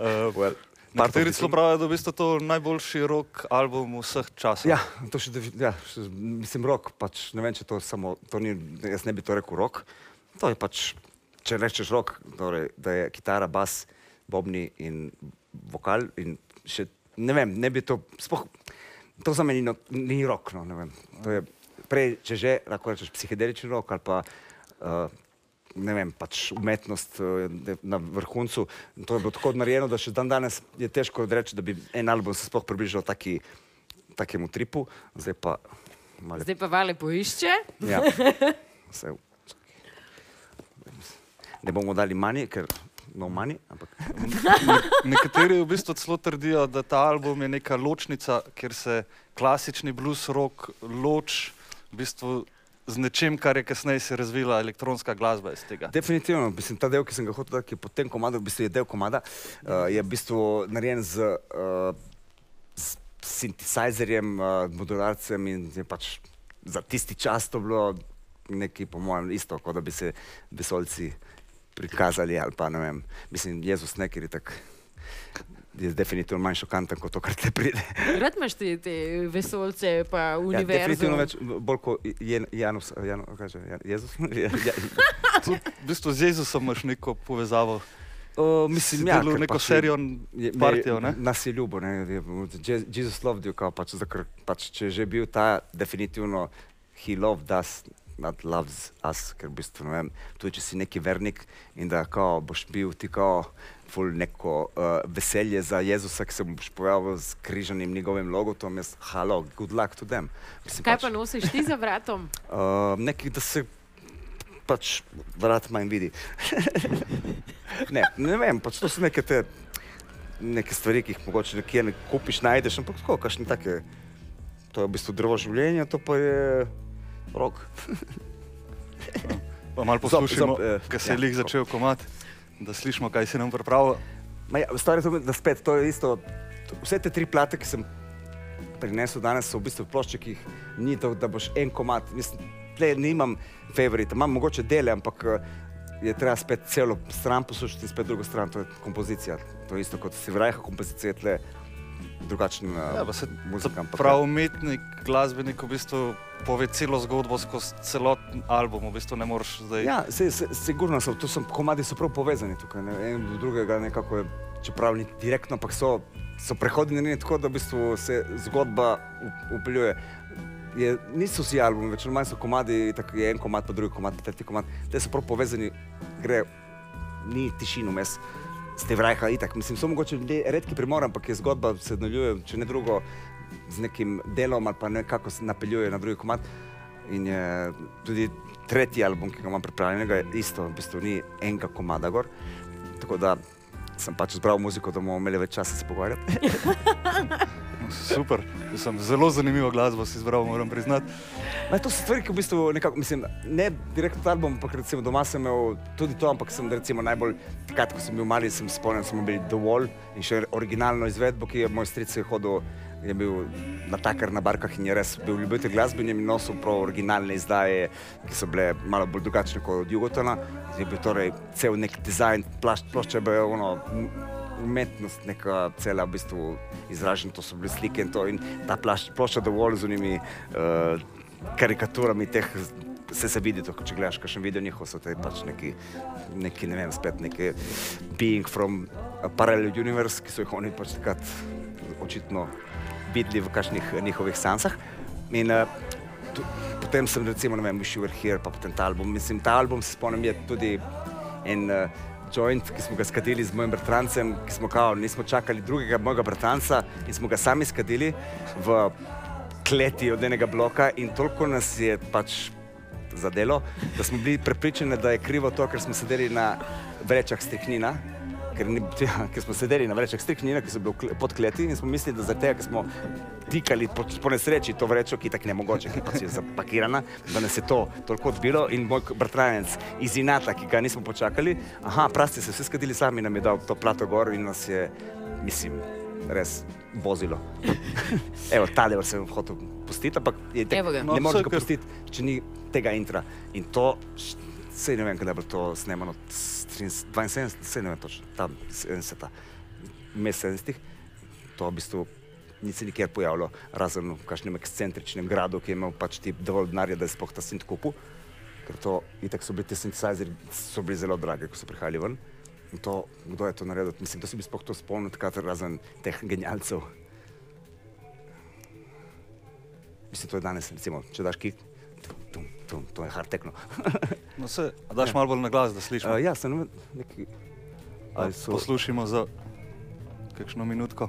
Uh, well, Nekateri celo pravijo, da je v bistvu to najboljši rock album vseh časov. Ja, to še, ja, še, mislim, rok, pač ne vem, če to samo, to ni, jaz ne bi to rekel rok. To je pač, če rečeš rok, torej, da je kitara, bas, bobni in vokal in še, ne vem, ne bi to, sploh, to za meni no, ni rok, no, ne vem. To je prej, če že, lahko rečeš psihedelični rok ali pa, uh, ne vem, pač umetnost uh, na vrhuncu. To je bilo tako narejeno, da še dan danes je težko reči, da bi en album se sploh približal taki, takemu tripu, zdaj pa malo. Zdaj pa vale poišče. Ja. Se, ne bomo dali manj, ker no manj, ampak Nekateri v bistvu celo trdijo, da ta album je neka ločnica, kjer se klasični blues rock loč v bistvu z nečem, kar je kasneje se razvila elektronska glasba iz tega. definitivno, mislim, ta del, ki sem ga hotel dati, ki je po tem komadu, v bistvu je del komada, uh, je v bistvu narejen z, uh, s sintetizerjem, uh, modularcem in je pač za tisti čas to bilo nekaj, po mojem, isto, kot da bi se vesolci prikazali ali pa ne vem, mislim, Jezus nekaj je tak. Je definitivno manj šokanten kot to, kar te pride. Rad imaš te, te vesolce, pa Ja, univerzo. definitivno več, bolj kot Je- Janus, Jan, kaže, Jan, Jezus. Ja, ja, Tudi v bistvu z Jezusom imaš neko povezavo. o, mislim, Si ja, delal ker neko pač serijo, je- partijo, ne? Nas je ljubo, ne, je- Je- Jesus loved you, kao pač, zakr, pač, če je že bil ta, definitivno, he loved us, not loves us, ker v bistvu, ne vem, tudi če si neki vernik in da kao boš bil ti kao ful neko uh, veselje za Jezusa, ki se boš pojavil z križanim njegovim logotom, jaz, halo, good luck to them. Mislim, Kaj pa nosiš ti za vratom? Uh, nekaj, da se pač vrat manj vidi. ne, ne vem, pač to so neke te neke stvari, ki jih mogoče nekje ne kupiš, najdeš, ampak tako, kakšne take. To je v bistvu drevo življenja, to pa je rok. Pa malo poslušamo, eh, ker se je ja, lik zob. začel komat, da slišimo, kaj si nam pripravil. Ma Ja, stvari to, da spet, to je isto. to- Vse te tri plate, ki sem prinesel danes, so v bistvu plošče, ki jih ni to, da boš en komat. Mislim, tle nimam favorita, imam mogoče dele, ampak eh, je treba spet celo stran poslušati in spet drugo stran, to je kompozicija. To je isto kot si vrajha kompozicija, je tle drugačna Ja, pa se muzika. ampak prav umetnik, glasbenik v bistvu pove celo zgodbo skozi celoten album, v bistvu ne moreš zdaj. Ja, se, se, sigurno so, to so komadi so prav povezani tukaj, ne, en do drugega nekako je, čeprav ni direktno, ampak so, so prehodni tako, da v bistvu se zgodba up- upeljuje. Je, niso vsi albumi, več ali manj so komadi, tako je en komad, pa drugi komad, pa tretji komad, te so prav povezani, gre, ni tišino mes. Ste vrajha itak, mislim, so mogoče le- redki premor, ampak je zgodba se nadaljuje, če ne drugo, z nekim delom ali pa nekako se napeljuje na drugi komad. In je tudi tretji album, ki ga imam pripravljenega, je isto, v bistvu ni enega komada gor. Tako da sem pač zbral muziko, da bomo imeli več časa se pogovarjati. Super, sem zelo zanimivo glasbo si izbral, moram priznati. Ma, to so stvari, ki v bistvu nekako, mislim, ne direktno album, ampak recimo doma sem imel tudi to, ampak sem recimo najbolj, takrat, ko sem bil mali, sem spomnil, smo bili The Wall in še originalno izvedbo, ki je moj stric je hodil, je bil na takar na barkah in je res bil ljubitelj glasbe in je mi nosil prav originalne izdaje, ki so bile malo bolj drugačne kot od Jugotona. Je bil torej cel nek dizajn, plašč, plošča je bila ono, umetnost, neka cela v bistvu izražena, to so bile slike in to in ta plašč, plošča Wall z unimi uh, karikaturami teh, vse se vidi, to, če gledaš kakšen video njihov, so te pač neki, neki ne vem, spet neki being from parallel universe, ki so jih oni pač takrat očitno videli v kakšnih njihovih sansah. In uh, tu, potem sem recimo, ne vem, Wish You Were Here, pa potem ta album. Mislim, ta album se spomnim je tudi en uh, joint, ki smo ga skadili z mojim bratrancem, ki smo kao, nismo čakali drugega mojega bratranca in smo ga sami skadili v kleti od enega bloka in toliko nas je pač zadelo, da smo bili prepričani, da je krivo to, ker smo sedeli na vrečah striknina. Ker, ni, ja, ker smo sedeli na vrečah striknina, ki so bili pod kleti in smo mislili, da zaradi tega, ker smo tikali po, po nesreči to vrečo, ki je tako nemogoče, ki pač je zapakirana, da nas je to toliko odbilo in moj bratranec iz Inata, ki ga nismo počakali, aha, prav ste se vsi skadili sami, nam je dal to plato gor in nas je, mislim, res vozilo. Evo, ta del sem hotel pustiti, ampak je tek, Evo ga. No, ne moreš ga pustiti, če ni tega intra. In to, sej ne vem, kdaj bilo to snemano, s 73, sej ne vem točno, tam 70, mes 70, to v bistvu ni se nikjer pojavilo, razen v kakšnem ekscentričnem gradu, ki je imel pač ti dovolj denarja, da je sploh ta synth kupil. Ker to, itak so bili ti synthesizeri, so bili zelo dragi, ko so prihajali ven. In to, kdo je to naredil, mislim, da si bi sploh to spomnil, takrat razen teh genialcev. Mislim, to je danes, recimo, če daš kik, tum, to je hard techno. No, se, a daš malo bolj na glas, da slišimo. uh, ja, sem neki... So- Poslušimo za kakšno minutko.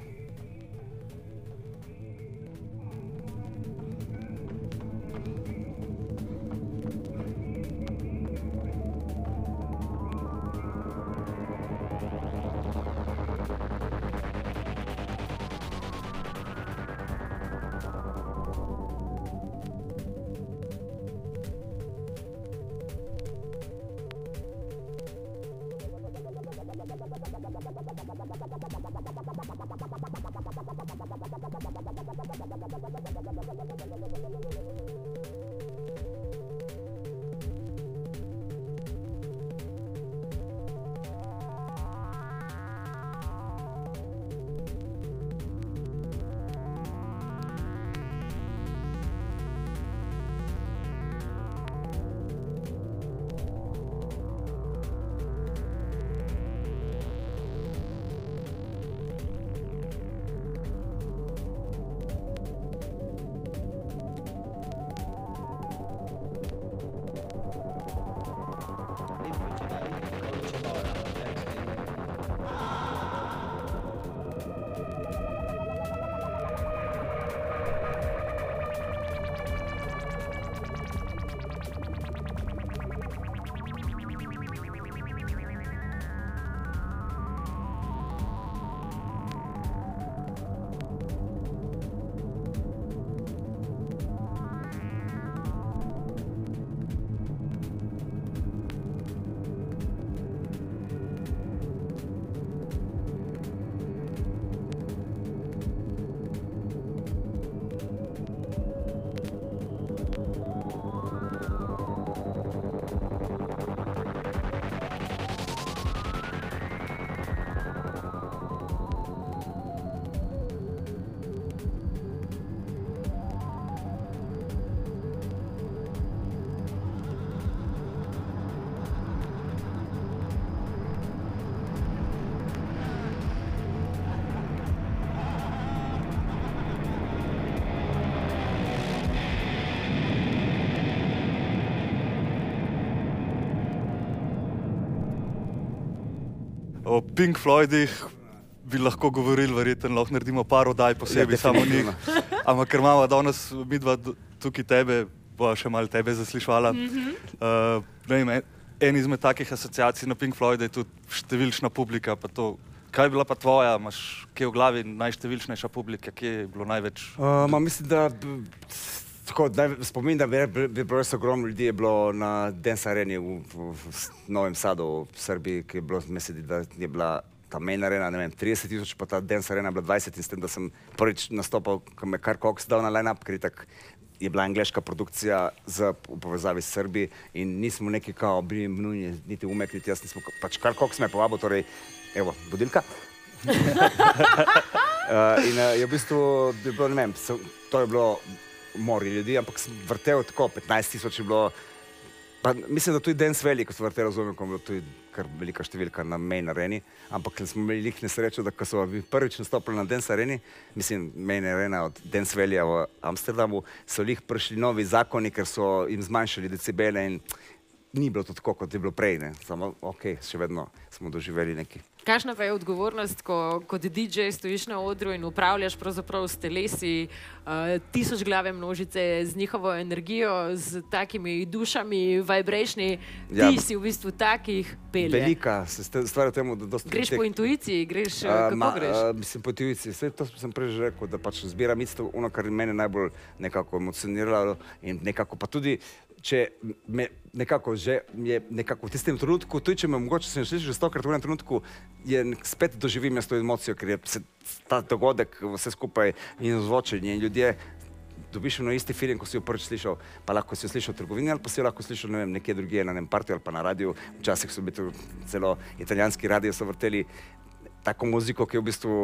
O Pink Floydih bi lahko govorili, verjetno lahko naredimo par oddaj posebej, Ja, samo njih. Ampak ker imamo danes mi dva d- tukaj tebe, bo še malo tebe zaslišvala. Mhm. Uh, ne vem, en- izmed takih asociacij na Pink Floyd je tudi številčna publika. pa to. Kaj je bila pa tvoja, imaš kje v glavi najštevilčnejša publika, kje je bilo največ? Uh, ma, mislim, da tako, naj, spomin, da bi bi- bi bilo res ogromno ljudi je bilo na Dance Areni v, v, v Novem Sadu v Srbiji, ki je bilo, mislim, da je bila ta main arena, ne vem, 30 tisoč, pa ta Dance Arena je bila 20 in s tem, da sem prvič nastopal, ko me kar Cox dal na line-up, ker je tak je bila angliška produkcija z, v povezavi s Srbijo in nismo neki kao bili nujni, niti umek, niti jaz nismo, pač kar Cox me je povabil, torej, evo, budilka. Uh, in uh, je v bistvu, je bilo, ne vem, so, to je bilo mori ljudi, ampak sem vrtel tako, 15 tisoč je bilo. Pa, mislim, da tudi Dance Valley, ko sem vrtel, razumem, ko je bilo tudi kar velika številka na main areni, ampak smo imeli lih nesrečo, da ko so vi prvič nastopili na Dance areni, mislim, main arena od Dance Valleyja v Amsterdamu, so lih prišli novi zakoni, ker so jim zmanjšali decibele in ni bilo to tako, kot je bilo prej, ne. samo ok, še vedno smo doživeli neki. Kakšna pa je odgovornost, ko kot DJ stojiš na odru in upravljaš pravzaprav s telesi uh, tisoč glave množice z njihovo energijo, z takimi dušami, vibrationi, Ja. ti si v bistvu takih pelje. Velika se stvar v tem, da dosti Greš teh- po intuiciji, greš, uh, kako ma, greš? uh, mislim, po tujci, vse to sem prej že rekel, da pač zbiram isto, ono, kar mene najbolj nekako emocioniralo in nekako pa tudi, če me nekako že je nekako v tistem trenutku, tudi če me mogoče sem slišal že stokrat v enem trenutku, je spet doživim jaz to emocijo, ker je ta dogodek, vse skupaj in zvočenje in ljudje. Dobiš na isti film, ko si jo prvič slišal, pa lahko si jo slišal v trgovini ali pa si jo lahko slišal ne vem, nekje drugje, na enem partiju ali pa na radiju. Včasih so bili tu celo italijanski radio, so vrteli tako muziko, ki jo v bistvu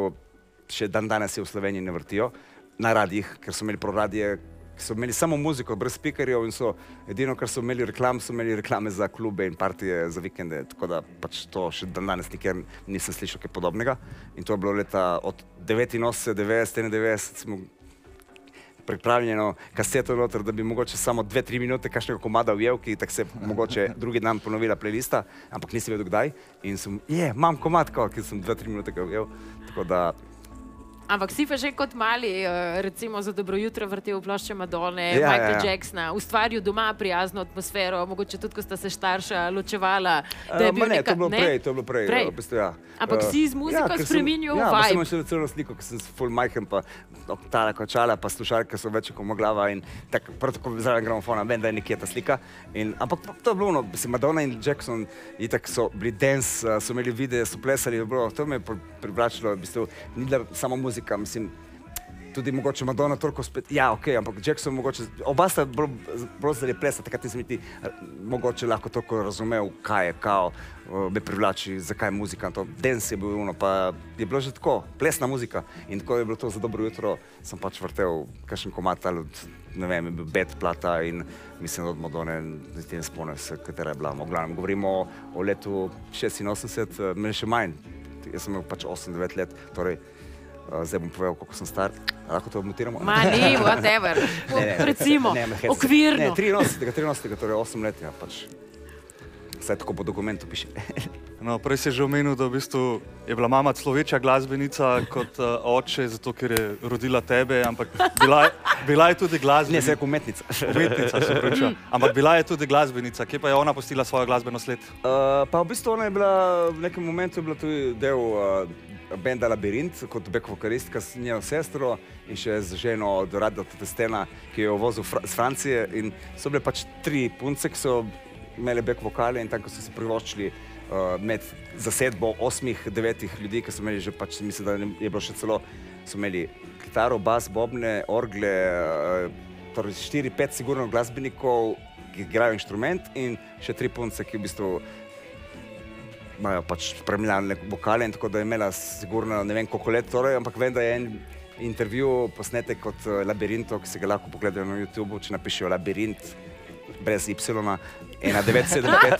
še dan danes je v Sloveniji ne vrtijo, na radijih, ker so imeli proradije, so imeli samo muziko, brez speakerjev in so edino, kar so imeli reklam, so imeli reklame za klube in partije za vikende, tako da pač to še dan danes nikjer nisem slišal kaj podobnega. In to je bilo leta od 89, 90, 91, smo pripravljeno kaseto noter, da bi mogoče samo dve, tri minute kakšnega komada ujel, ki tako se mogoče drugi dan ponovila playlista, ampak nisem vedel kdaj. In sem, je, imam komad, kao, ki sem dve, tri minute ga ujel. Tako da Ampak si pa že kot mali, eh, recimo za dobro jutro vrtel plošče Madone, Ja, ja, ja, Michaela ja. ja, Jacksona, ustvaril doma prijazno atmosfero, mogoče tudi, ko sta se starša ločevala. da Eh, ma ne, neka- to je bilo ne? prej, to je bilo prej. Prej. V bistvu, ja. Ampak Eh, si z muziko ker sem- spreminjal Ja, pa sem vibe. imel še celo sliko, ker sem full majhen, pa tale kočala, pa slušalke so večje kot moja glava in tako, prav tako zraven gramofona, vem, da je nekje ta slika. In, ampak pa to je bilo ono, mislim, Madonna in Jackson, itak so bili dance, eh, so imeli videe, so plesali, bilo, to me je pri- privlačilo, v bistvu ni bila samo muzika, mislim, tudi mogoče Madonna toliko spet, ja, ok, ampak Jackson mogoče, oba sta zdaj plesa, takrat nisem niti eh, mogoče lahko toliko razumel, kaj je kao, eh, me privlači, zakaj je muzika, to. Dance je bil ono, pa je bilo že tako, plesna muzika. In tako je bilo to za dobro jutro, sem pač vrtel kakšen komat ali od, ne vem, bed plata in mislim, da od Madone, niti ne spomnim se, katera je bila, v glavnem govorimo o, o letu 86, eh, meni še manj, jaz sem imel pač 8-9 let, torej Uh, zdaj bom povedal, koliko sem star. A Lahko to mutiramo? Ma ni, whatever. Ne, ne, Recimo, ne, okvirno. Ne, 83, 83, torej 8 let, ja, pač. Vse tako po dokumentu piše. No, prej si že omenil, da v bistvu je bila mama človeča glasbenica kot uh, oče, zato ker je rodila tebe, ampak bila, je- bila je tudi Ne, glasbenica. se je umetnica. Umetnica, se pravičujem. Ampak bila je tudi glasbenica, kje pa je ona postila svojo glasbeno sled? Uh, pa v bistvu ona je bila v nekem momentu tudi del uh, benda Labirint kot back vokalistka s njeno sestro in še z ženo od Rada Testena, ki jo je vozil fra z Francije. In so bile pač tri punce, ki so imele back vokale in tam, ko so si privoščili uh, med zasedbo osmih, devetih ljudi, ki so imeli že pač, mislim, da je bilo še celo, so imeli kitaro, bas, bobne, orgle, uh, torej štiri, pet sigurno glasbenikov, ki igrajo inštrument in še tri punce, ki v bistvu imajo pač spremljane vokale in tako da je imela sigurno ne vem koliko let, torej, ampak vem, da je en intervju posnetek od uh, Labirinto, ki se ga lahko pogledajo na YouTubu, če napišejo Labirint brez Y, 1975.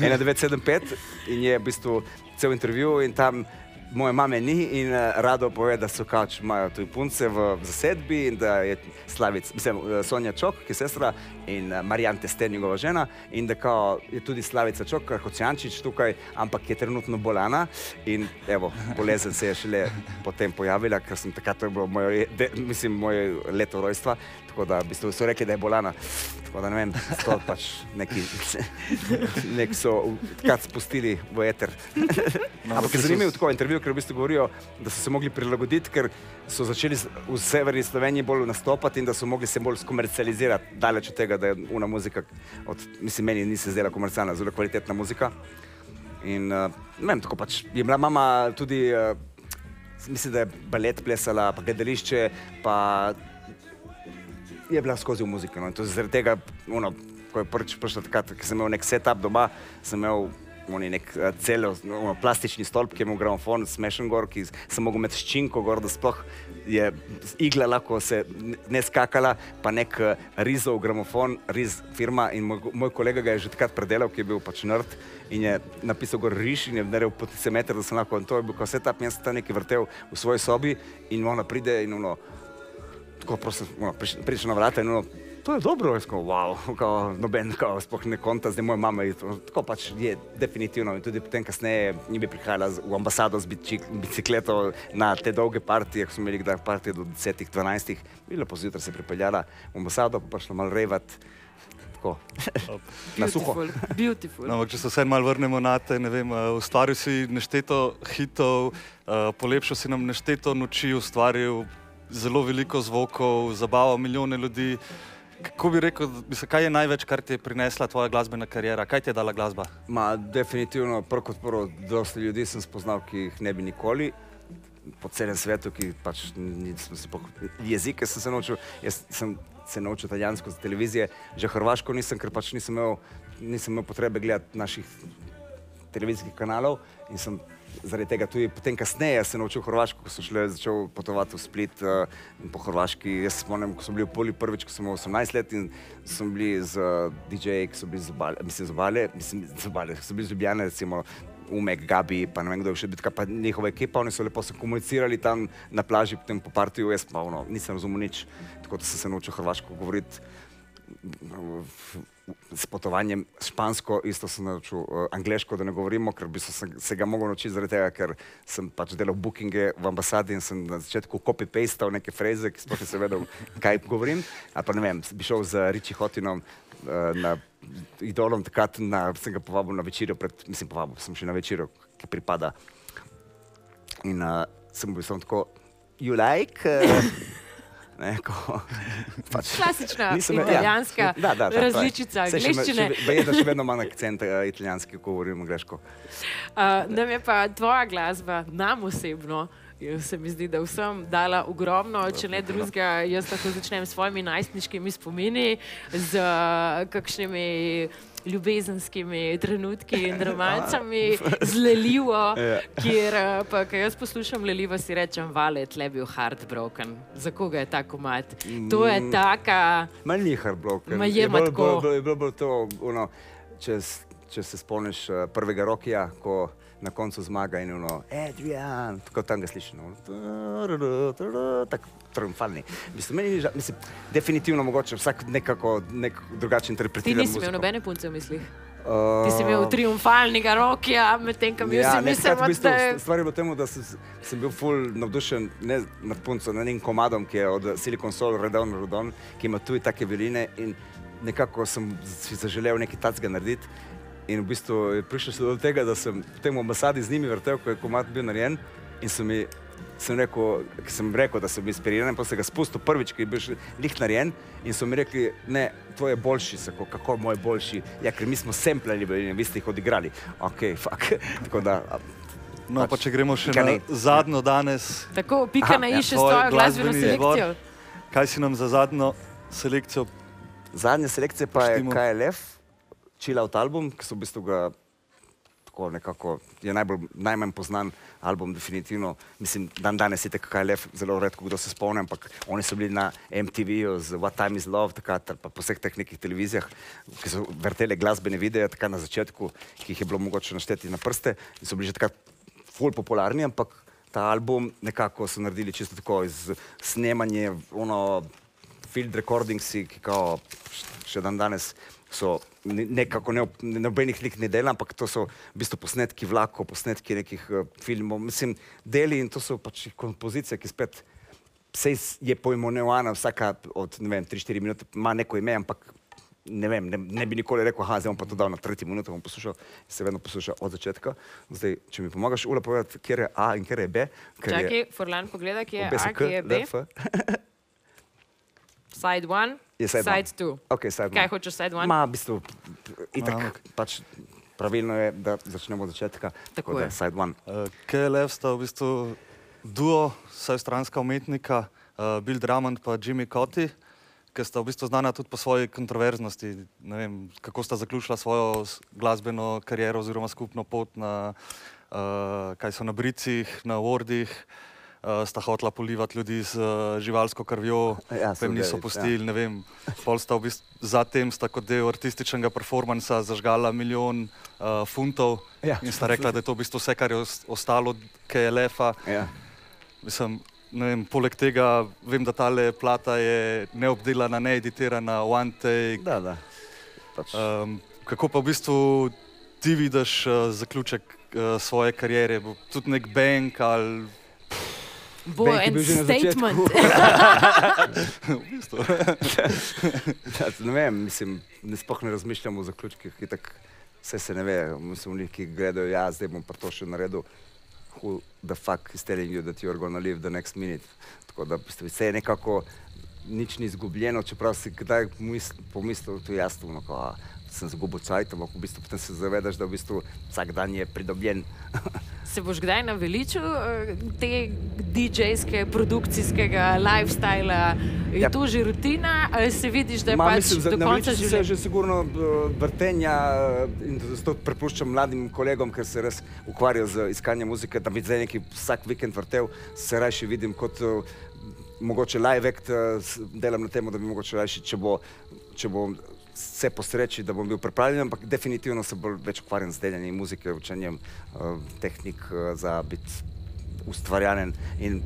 1975 in je v bistvu cel intervju in tam moje mame ni in uh, rado pove, da so kač imajo tudi punce v zasedbi in da je Slavic, mislim, uh, Sonja Čok, ki je sestra in uh, Marijan Testen, njegova žena in da kao je tudi Slavica Čok, Hocijančič tukaj, ampak je trenutno bolana in evo, bolezen se je šele potem pojavila, ker sem takrat, to je bilo moje, de, mislim, moje leto rojstva, tako da v bistvu so rekli, da je bolana. Tako da ne vem, to pač neki, nek so takrat spustili v eter. No, Ampak je zanimivo tako intervju, ker v bistvu govorijo, da so se mogli prilagoditi, ker so začeli v severni Sloveniji bolj nastopati in da so mogli se bolj skomercializirati, daleč od tega, da je una muzika, od, mislim, meni ni se zdela komercialna, zelo kvalitetna muzika. In uh, ne vem, tako pač je bila mama tudi, uh, mislim, da je balet plesala, pa gledališče, pa je bila skozi v muziki. No. in to Zaradi tega, ono, ko je prvič prišla takrat, ko sem imel nek setup doma, sem imel oni nek uh, cel ono, plastični stolp, ki je imel gramofon, smešen gor, ki sem mogel imeti ščinko gor, da sploh je igla lahko se ne- skakala, pa nek uh, rizov gramofon, riz firma in moj, moj kolega ga je že takrat predelal, ki je bil pač nerd in je napisal gor riš in je naredil potencimeter, da sem lahko, in to je bil in jaz sem tam nekaj vrtel v svoji sobi in ona pride in ono, tako prosim, no, priš- prideš na vrata in ono, to je dobro, jaz kao, wow, kao, noben, kao, sploh ne konta, zdaj moja mama je tako pač je definitivno in tudi potem kasneje ni bi prihajala z- v ambasado z bicikleto na te dolge partije, ko smo imeli kdaj partije do 10, 12, bi lepo zjutraj se pripeljala v ambasado, pa šla malo revat, tako, na suho. Beautiful, beautiful. No, ampak če se vse malo vrnemo na te, ne vem, eh, ustvaril si nešteto hitov, eh, polepšal si nam nešteto noči, ustvaril zelo veliko zvokov, zabaval milijone ljudi. Kako bi rekel, mislim, kaj je največ, kar ti je prinesla tvoja glasbena karijera? Kaj ti je dala glasba? Ma, definitivno, prvo kot prvo, dosta ljudi sem spoznal, ki jih ne bi nikoli. Po celem svetu, ki pač nisem si pok... jezike sem se naučil, jaz sem se naučil italijansko z televizije, že hrvaško nisem, ker pač nisem imel, nisem imel potrebe gledati naših televizijskih kanalov in sem zaradi tega tudi potem kasneje se naučil hrvaško, ko sem šele začel potovati v Split uh, in po hrvaški. Jaz se spomnim, ko sem bil v Poli prvič, ko sem imel 18 let in sem bili z uh, DJ-ji, ki so bili z obale, mislim z obale, mislim z obale, so bili z Ljubljane, recimo Umek, Gabi, pa ne vem kdo je še bil, pa njihova ekipa, oni so lepo se komunicirali tam na plaži, potem po partiju, jaz pa ono, nisem razumel nič, tako da sem se naučil hrvaško govoriti s potovanjem špansko, isto sem naučil uh, angliško, da ne govorimo, ker bi se, ga mogel naučiti zaradi tega, ker sem pač delal bookinge v ambasadi in sem na začetku copy-pastal neke freze, ki sploh nisem vedel, kaj govorim. A pa ne vem, bi šel z Richie Hotinom uh, na idolom, takrat na, sem ga povabil na večerjo, pred, mislim povabil sem še na večerjo, ki pripada. In uh, sem bil samo tako, you like? Uh, Ne, ko, pač, Klasična nisem- italijanska da, da, da, je. različica me- angleščine. še da vedno imam akcent uh, italijanski, ko govorim angliško. Uh, nam je pa tvoja glasba, nam osebno, eh, se mi zdi, da vsem dala ogromno, če ne drugega. Jaz lahko začnem s svojimi najstniškimi spomini, z uh, kakšnimi ljubezenskimi trenutki in romancami, z Lelivo, Ja. kjer uh, pa, ko jaz poslušam Lelivo, si rečem, vale, tle je bil heartbroken. Za koga je ta komat? To je taka. Ma ni hardblock. Ma je bolj, tako. bolj, bolj, je bilo bolj to, ono, če, s- če se spomniš uh, prvega Rokija, ko na koncu zmaga in ono, Adrian, tako tam ga slišiš, no, tako triumfalni. Mislim, meni ni žal, mislim, definitivno mogoče vsak nekako nek drugače Ti interpretira nisi imel nobene punce v mislih. Uh, Ti si imel triumfalnega rokija, medtem ko mi Ja, vsi ne, mislimo, takrat v bistvu da je stvar je bila v tem, da sem, sem bil ful navdušen ne nad punco, nad enim komadom, ki je od Silicon Soul, Redon Rodon, ki ima tudi take violine in nekako sem si zaželel nekaj tacga narediti. In v bistvu je prišlo se do tega, da sem v tem ambasadi z njimi vrtel, ko je komad bil narejen in so mi sem rekel, sem rekel, da sem inspiriran, pa sem ga spustil prvič, ki je bil še lih narejen in so mi rekli, ne, tvoj je boljši, sako, kako moj moj boljši, ja, ker mi smo semplali, in vi ste jih odigrali. Ok, fuck. Tako da, No, pa Pač, če gremo še na ne. zadnjo danes, tako pika na ja, i še s tvoj tvojo glasbeno selekcijo. kaj si nam za zadnjo selekcijo Zadnja selekcija pa je. KLF, Chill Out album, ki so v bistvu ga tako nekako, je najbolj, najmanj poznan album, definitivno. Mislim, dan danes je tako KLF, zelo redko kdo se spomni, ampak oni so bili na MTV-ju z What Time is Love, takrat, pa po vseh teh nekih televizijah, ki so vrtele glasbene videe, takrat na začetku, ki jih je bilo mogoče našteti na prste in so bili že takrat ful popularni, ampak ta album nekako so naredili čisto tako iz snemanja, ono, field recordingsi, ki kao še dan danes so ne- nekako ne, nobenih lik ne dela, ampak to so v bistvu posnetki vlakov, posnetki nekih uh, filmov, mislim, deli in to so pač kompozicije, ki spet Sej je pojmenovana vsaka od 3-4 minute, ima neko ime, ampak ne, vem, ne, ne bi nikoli rekel, da bom pa to dal na tretji minuto, bom poslušal in se vedno poslušal od začetka. Zdaj, če mi pomagaš, Ula, povedati, kje je A in kje je B. ker je Čakaj, Forlan pogleda, kje je A, kje je B. Side one, Je side side one. two. Okay, side Kaj one. hočeš side one? Ma, v bistvu, itak, A, ok. pač pravilno je, da začnemo od začetka. Tako da je. Side one. Uh, KLF sta v bistvu duo, saj stranska umetnika, uh, Bill Drummond in Jimmy Cotti, ki sta v bistvu znana tudi po svoji kontroverznosti. Ne vem, kako sta zaključila svojo s- glasbeno kariero oziroma skupno pot na, uh, kaj so na Bricih, na Wordih. Uh, sta hotela polivati ljudi z uh, živalsko krvjo, Ja, pa jim niso Soulgates, pustili, ne vem. Pol sta v bistvu zatem sta kot del artističnega performansa zažgala milijon uh, funtov Ja. in sta rekla, da je to v bistvu vse, kar je os- ostalo KLF-a. Ja. Mislim, vem, poleg tega vem, da tale plata je neobdelana, needitirana, one take. Da, da. Pač, Um, kako pa v bistvu ti vidiš uh, zaključek uh, svoje kariere? Bo tudi nek bank ali Bo Bank en statement. v bistvu? Ja, ne vem, mislim, ne sploh ne razmišljam o zaključkih, itak vse se ne ve, mislim, oni, ki gledajo, ja, zdaj bom pa to še naredil. Who the fuck is telling you that you are gonna live the next minute? Tako da vse je nekako, nič ni izgubljeno, čeprav si kdaj misl, pomislil, to je jasno, no, ko, a, sem zgubil cajt, ampak v bistvu potem se zavedaš, da v bistvu vsak dan je pridobljen. Se boš kdaj naveličil eh, te DJ-ske, produkcijskega lifestyla? Je Ja. to že rutina ali se vidiš, da je Ma, pač mislim, do konca sem se življenja? že sigurno eh, vrtenja eh, in zato prepuščam mladim kolegom, ker se res ukvarjajo z iskanjem muzike, da bi zdaj neki vsak vikend vrtel, se raje vidim kot mogoče live act, delam na tem, da bi mogoče raje, če bo, če bo vse po sreči, da bom bil pripravljen, ampak definitivno se bolj več ukvarjam z deljenjem muzike, učenjem uh, tehnik uh, za biti ustvarjalen in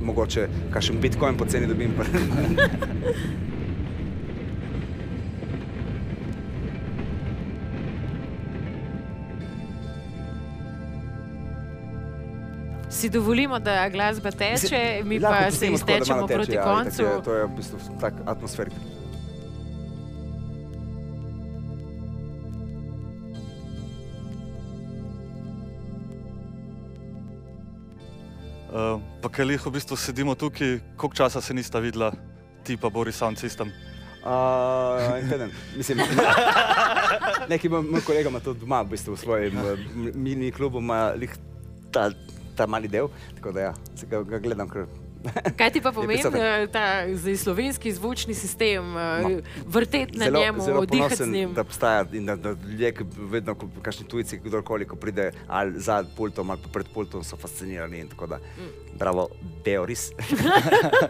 mogoče kakšen bitcoin poceni dobim. Si dovolimo, da glasba teče, mi pa se iztečemo teče, proti ja, itak koncu. Je, to je v bistvu tak atmosferik. Pa kaj jih v bistvu sedimo tukaj, koliko časa se nista videla, ti pa Boris Sound System. Uh, en teden. Mislim, neki moj, moj kolega ima to doma, v bistvu v svojem eh, mini klubu ima ta, ta mali del, tako da ja, se ga, ga gledam, ker Kaj ti pa pomeni prisoten. eh, ta zdaj slovenski zvučni sistem, eh, vrteti na zelo, njemu, zelo z ponosen, njim? da obstaja in da, da ljudje, vedno, ko kakšni tujci, kdorkoli, ko pride ali za pultom ali pred pultom, so fascinirani in tako da, Mm. bravo, Beoris.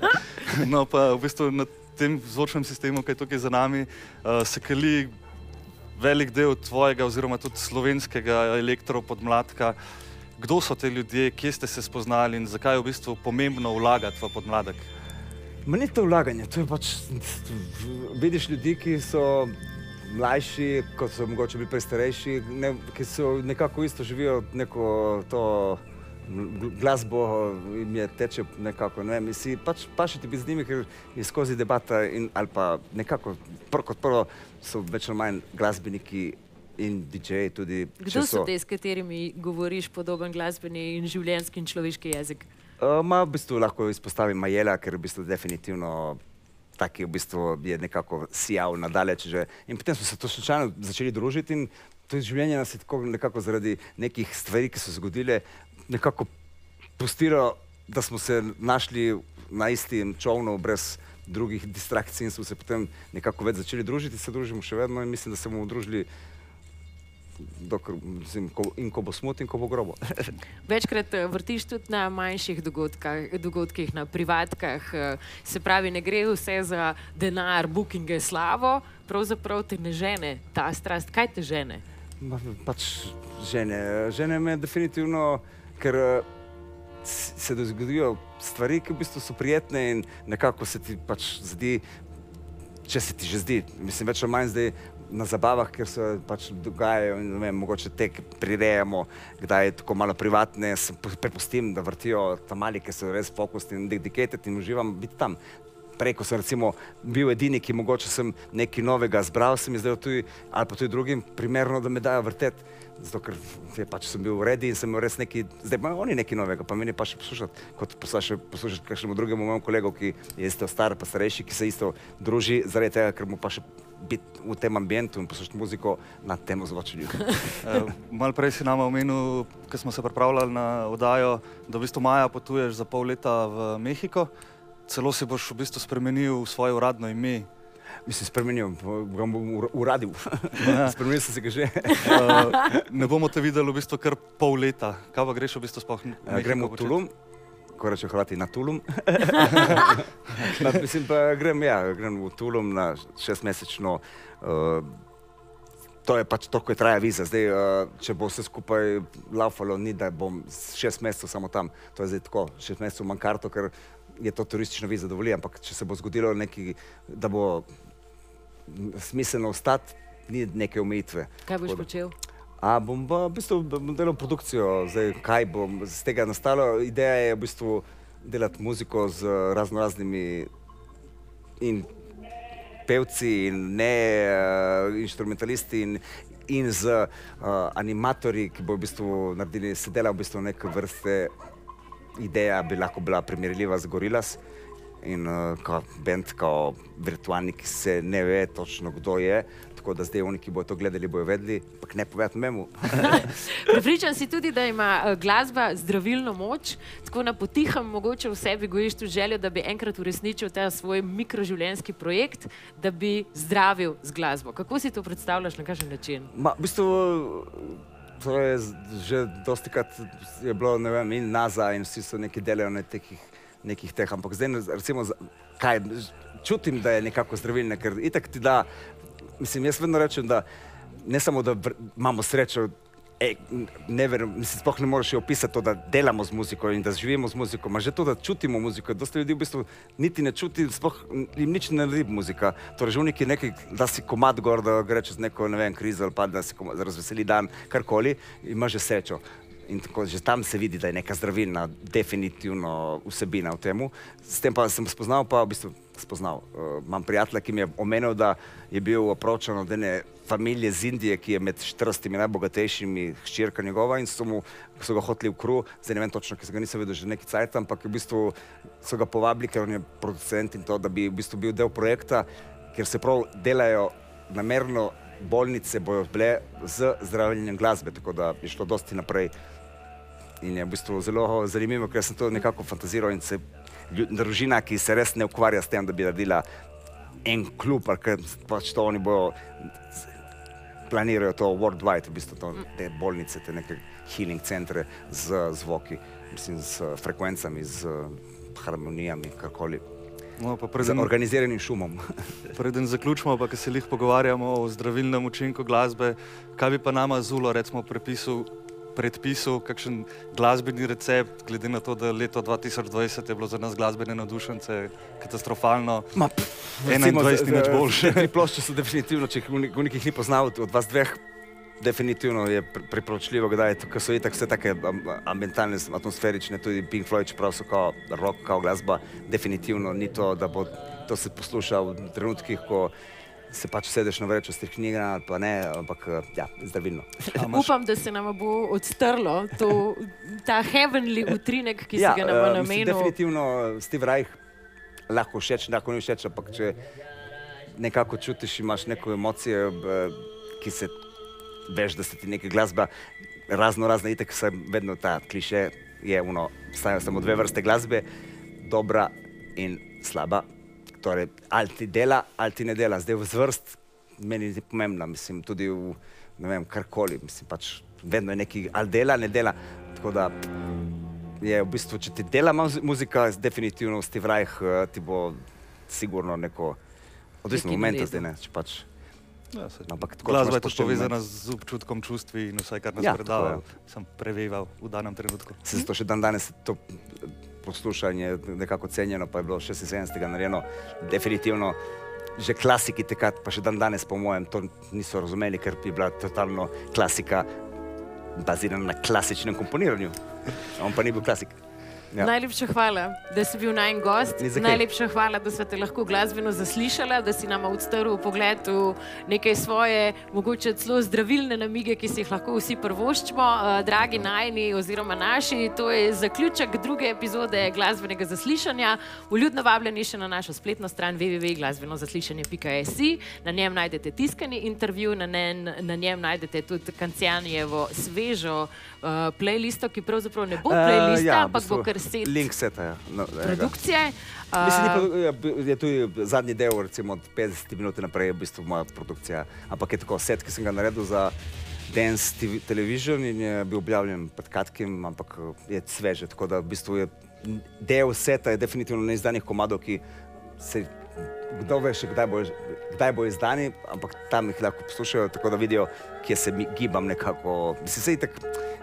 No, pa v bistvu na tem zvočnem sistemu, ki je tukaj za nami, uh, se kali velik del tvojega, oziroma tudi slovenskega elektropodmladka. Kdo so te ljudje, kje ste se spoznali in zakaj je v bistvu pomembno vlagati v podmladek? Ni to vlaganje, to je pač, vidiš ljudi, ki so mlajši, kot so mogoče bili prej starejši, ne, ki so nekako isto živijo neko to gl- glasbo in je teče nekako, ne vem, si pač pašiti biti z njimi, ker je skozi debata in ali pa nekako, prvo kot prvo so več ali manj glasbeniki in DJ-ji tudi. Kdo če so te, s katerimi govoriš podoben glasbeni in življenjski in človeški jezik? Uh, ma v bistvu lahko izpostavim Majela, ker v bistvu definitivno taki v bistvu je nekako sijal nadalje. Že. In potem smo se to slučajno začeli družiti in to življenje nas je tako nekako zaradi nekih stvari, ki so se zgodile, nekako pustilo, da smo se našli na istem čovnu brez drugih distrakcij in smo se potem nekako več začeli družiti, se družimo še vedno in mislim, da se bomo družili dokler, mislim, ko, in ko bo smut in ko bo grobo. Večkrat eh, vrtiš tudi na manjših dogodkah, dogodkih, na privatkah, eh, se pravi, ne gre vse za denar, bookinge, slavo, pravzaprav te ne žene ta strast. Kaj te žene? Ma, pač žene, žene me definitivno ker se zgodijo stvari, ki v bistvu so prijetne in nekako se ti pač zdi, če se ti že zdi, mislim, več ali manj zdaj na zabavah, ker se pač dogajajo vem, mogoče te prirejamo, kdaj je tako malo privatne, se prepustim, da vrtijo tam mali, ki so res fokusni in dedicated in uživam biti tam. Prej, ko sem recimo bil edini, ki mogoče sem nekaj novega zbral, se mi zdaj tudi, ali pa tudi drugim, primerno, da me dajo vrteti. Zato, ker je pač sem bil redi in sem imel res nekaj, zdaj pa oni nekaj novega, pa meni pa še poslušati, kot poslušati, poslušati kakšnemu drugemu mojemu kolegu, ki je isto star, pa starejši, ki se isto druži, zaradi tega, ker mu pa še biti v tem ambientu in poslušati muziko na tem zvočenju. Uh, Mal prej si nam omenil, ko smo se pripravljali na oddajo, da v bistvu maja potuješ za pol leta v Mehiko. Celo si boš v bistvu spremenil svoje uradno ime. Mislim, spremenil, ga bom ur- uradil. Ja. Spremenil sem se ga že. Uh, ne bomo te videli v bistvu kar pol leta. Kaj pa greš v bistvu sploh Uh, gremo v? Tulum, ko rečejo Hrvati na Tulum. na, mislim pa, grem, ja, grem v Tulum na šestmesečno. Uh, to je pač to, ko je traja viza. Zdaj, uh, če bo vse skupaj laufalo, ni da bom šest mesecev samo tam. To je zdaj tako, šest mesecev manj karto, ker je to turistična viza dovolj. Ampak če se bo zgodilo nekaj, da bo smiselno ostati, ni neke omejitve. Kaj boš Tako da- počel? A bom v bistvu bom delal produkcijo, zdaj kaj bom z tega nastalo. Ideja je v bistvu delati muziko z razno raznimi in pevci in ne uh, instrumentalisti in, in z uh, animatorji, ki bo v bistvu naredili, se dela v bistvu neke vrste ideja, bi lahko bila primerljiva z Gorilas. In uh, kot bend, kot virtualni, ki se ne ve točno, kdo je, tako da zdaj oni, ki bodo to gledali, bojo vedeli, ampak ne povedati memu. Pripričan si tudi, da ima eh, glasba zdravilno moč, tako na potihem mogoče v sebi gojiš tu željo, da bi enkrat uresničil ta svoj mikroživljenjski projekt, da bi zdravil z glasbo. Kako si to predstavljaš, na kakšen način? Ma, v bistvu, to je že dosti krat je bilo, ne vem, in naza in vsi so neki delajo na nekih, nekih teh, ampak zdaj, recimo, kaj, čutim, da je nekako zdravilne, ker itak ti da, mislim, jaz vedno rečem, da ne samo, da imamo srečo, E, ne verjamem, mislim, sploh ne moreš opisati to, da delamo z muziko in da živimo z muziko, ma že to, da čutimo muziko. Dosta ljudi v bistvu niti ne čuti, sploh jim nič ne naredi muzika. Torej, živnik je nekaj, da si komad gor, da gre čez neko, ne vem, krizo ali pa da si komad, razveseli dan, karkoli, ima že srečo. In tako, že tam se vidi, da je neka zdravilna, definitivno vsebina v tem. S tem pa sem spoznal, pa v bistvu spoznal. Uh, imam prijatelja, ki mi je omenil, da je bil opročen od ene familije z Indije, ki je med 40 najbogatejšimi hčerka njegova in so, mu, so ga hoteli v kru, zdaj ne vem točno, ker se ga nisem videl že nekaj cajt, ampak v bistvu so ga povabili, ker on je producent in to, da bi v bistvu bil del projekta, ker se prav delajo namerno bolnice bojo bile z zdravljenjem glasbe, tako da je šlo dosti naprej. In je v bistvu zelo zanimivo, ker sem to nekako fantaziral in se družina, ki se res ne ukvarja s tem, da bi naredila en klub, kaj pač to oni bojo, planirajo to worldwide, v bistvu to, te bolnice, te neke healing centre z zvoki, mislim, z frekvencami, z harmonijami, karkoli. No, pa Z preden, organiziranim šumom. preden zaključimo, pa ker se lih pogovarjamo o zdravilnem učinku glasbe, kaj bi pa nama zulo, recimo, prepisu, predpisu, kakšen glasbeni recept, glede na to, da leto 2020 je bilo za nas glasbene navdušence katastrofalno. Ma, pff, 21 ni nič boljše. Te plošče so definitivno, če v nekih ni poznal, od vas dveh, definitivno je pri- priporočljivo, kdaj ker so itak vse take am- ambientalne, atmosferične, tudi Pink Floyd, čeprav so kao rock, kao glasba, definitivno ni to, da bo to se posluša v trenutkih, ko se pač sedeš na vrečo s knjiga ali pa ne, ampak ja, zdravilno. Upam, da se nam bo odstrlo to, ta heavenly utrinek, ki si ga nam eh, bo mislim, namenil. Definitivno Steve Reich lahko všeč, lahko ni všeč, ampak če nekako čutiš, imaš neko emocijo, ki se veš, da se ti neka glasba, razno razne, itek se vedno ta kliše je, uno, stajajo samo dve vrste glasbe, dobra in slaba. Torej, ali ti dela, ali ti ne dela. Zdaj v zvrst meni je pomembna, mislim, tudi v, ne vem, karkoli, mislim, pač vedno je neki, ali dela, ne dela. Tako da je v bistvu, če ti dela muz- muzika, definitivno Steve Reich eh, ti bo sigurno neko, odvisno od momenta zdaj ne, če pač Ja, saj. Ampak tako, Glasba je tudi povezana z občutkom, čustvi in vse, kar nas Ja, predava, sem preveval v danem trenutku. Se zato še dan danes to poslušanje nekako cenjeno, pa je bilo 76. narejeno. Definitivno že klasiki tekrat, pa še dan danes, po mojem, to niso razumeli, ker bi bila totalno klasika bazirana na klasičnem komponiranju. On pa ni bil klasik. Ja. Najlepša hvala, da si bil najen gost. Najlepša hvala, da smo te lahko glasbeno zaslišala, da si nam odstrl pogled v nekaj svoje, mogoče celo zdravilne namige, ki si jih lahko vsi prvoščimo. Uh, dragi najni oziroma naši, to je zaključek druge epizode glasbenega zaslišanja. Vljudno vabljeni še na našo spletno stran www.glasbenozaslišanje.si. Na njem najdete tiskani intervju, na, nen, na njem najdete tudi Kancijanjevo svežo uh, playlisto, ki pravzaprav ne bo playlista, ja, v ampak bo kar set Link seta, ja. No, produkcije. Mislim, ni Uh, pa, ja, je tudi zadnji del, recimo od 50 minut naprej, je v bistvu moja produkcija. Ampak je tako set, ki sem ga naredil za Dance TV, Television in je bil objavljen pred kratkim, ampak eh, je sveže. Tako da v bistvu je del seta je definitivno neizdanih komadov, ki se kdo ve še kdaj bo, kdaj bo izdani, ampak tam jih lahko poslušajo, tako da vidijo, kje se mi gibam nekako. Mislim, se itak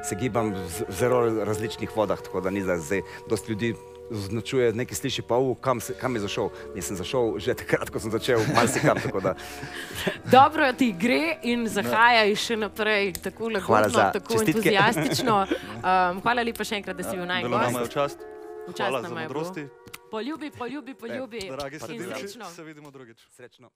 se gibam v zelo različnih vodah, tako da ni da zdaj dosti ljudi označuje, nekaj sliši pa, "U, kam, se, kam je zašel. Jaz sem zašel že takrat, ko sem začel, marsikam, tako da dobro ti gre in zahajaj še naprej tako No. Za tako čestitke. entuzijastično. Um, hvala lepa še enkrat, da si bil naj Bilo nam je v gost. čast. V čast Hvala za je bilo. Poljubi, poljubi, poljubi Dragi in slušalci, srečno. se vidimo drugič. srečno.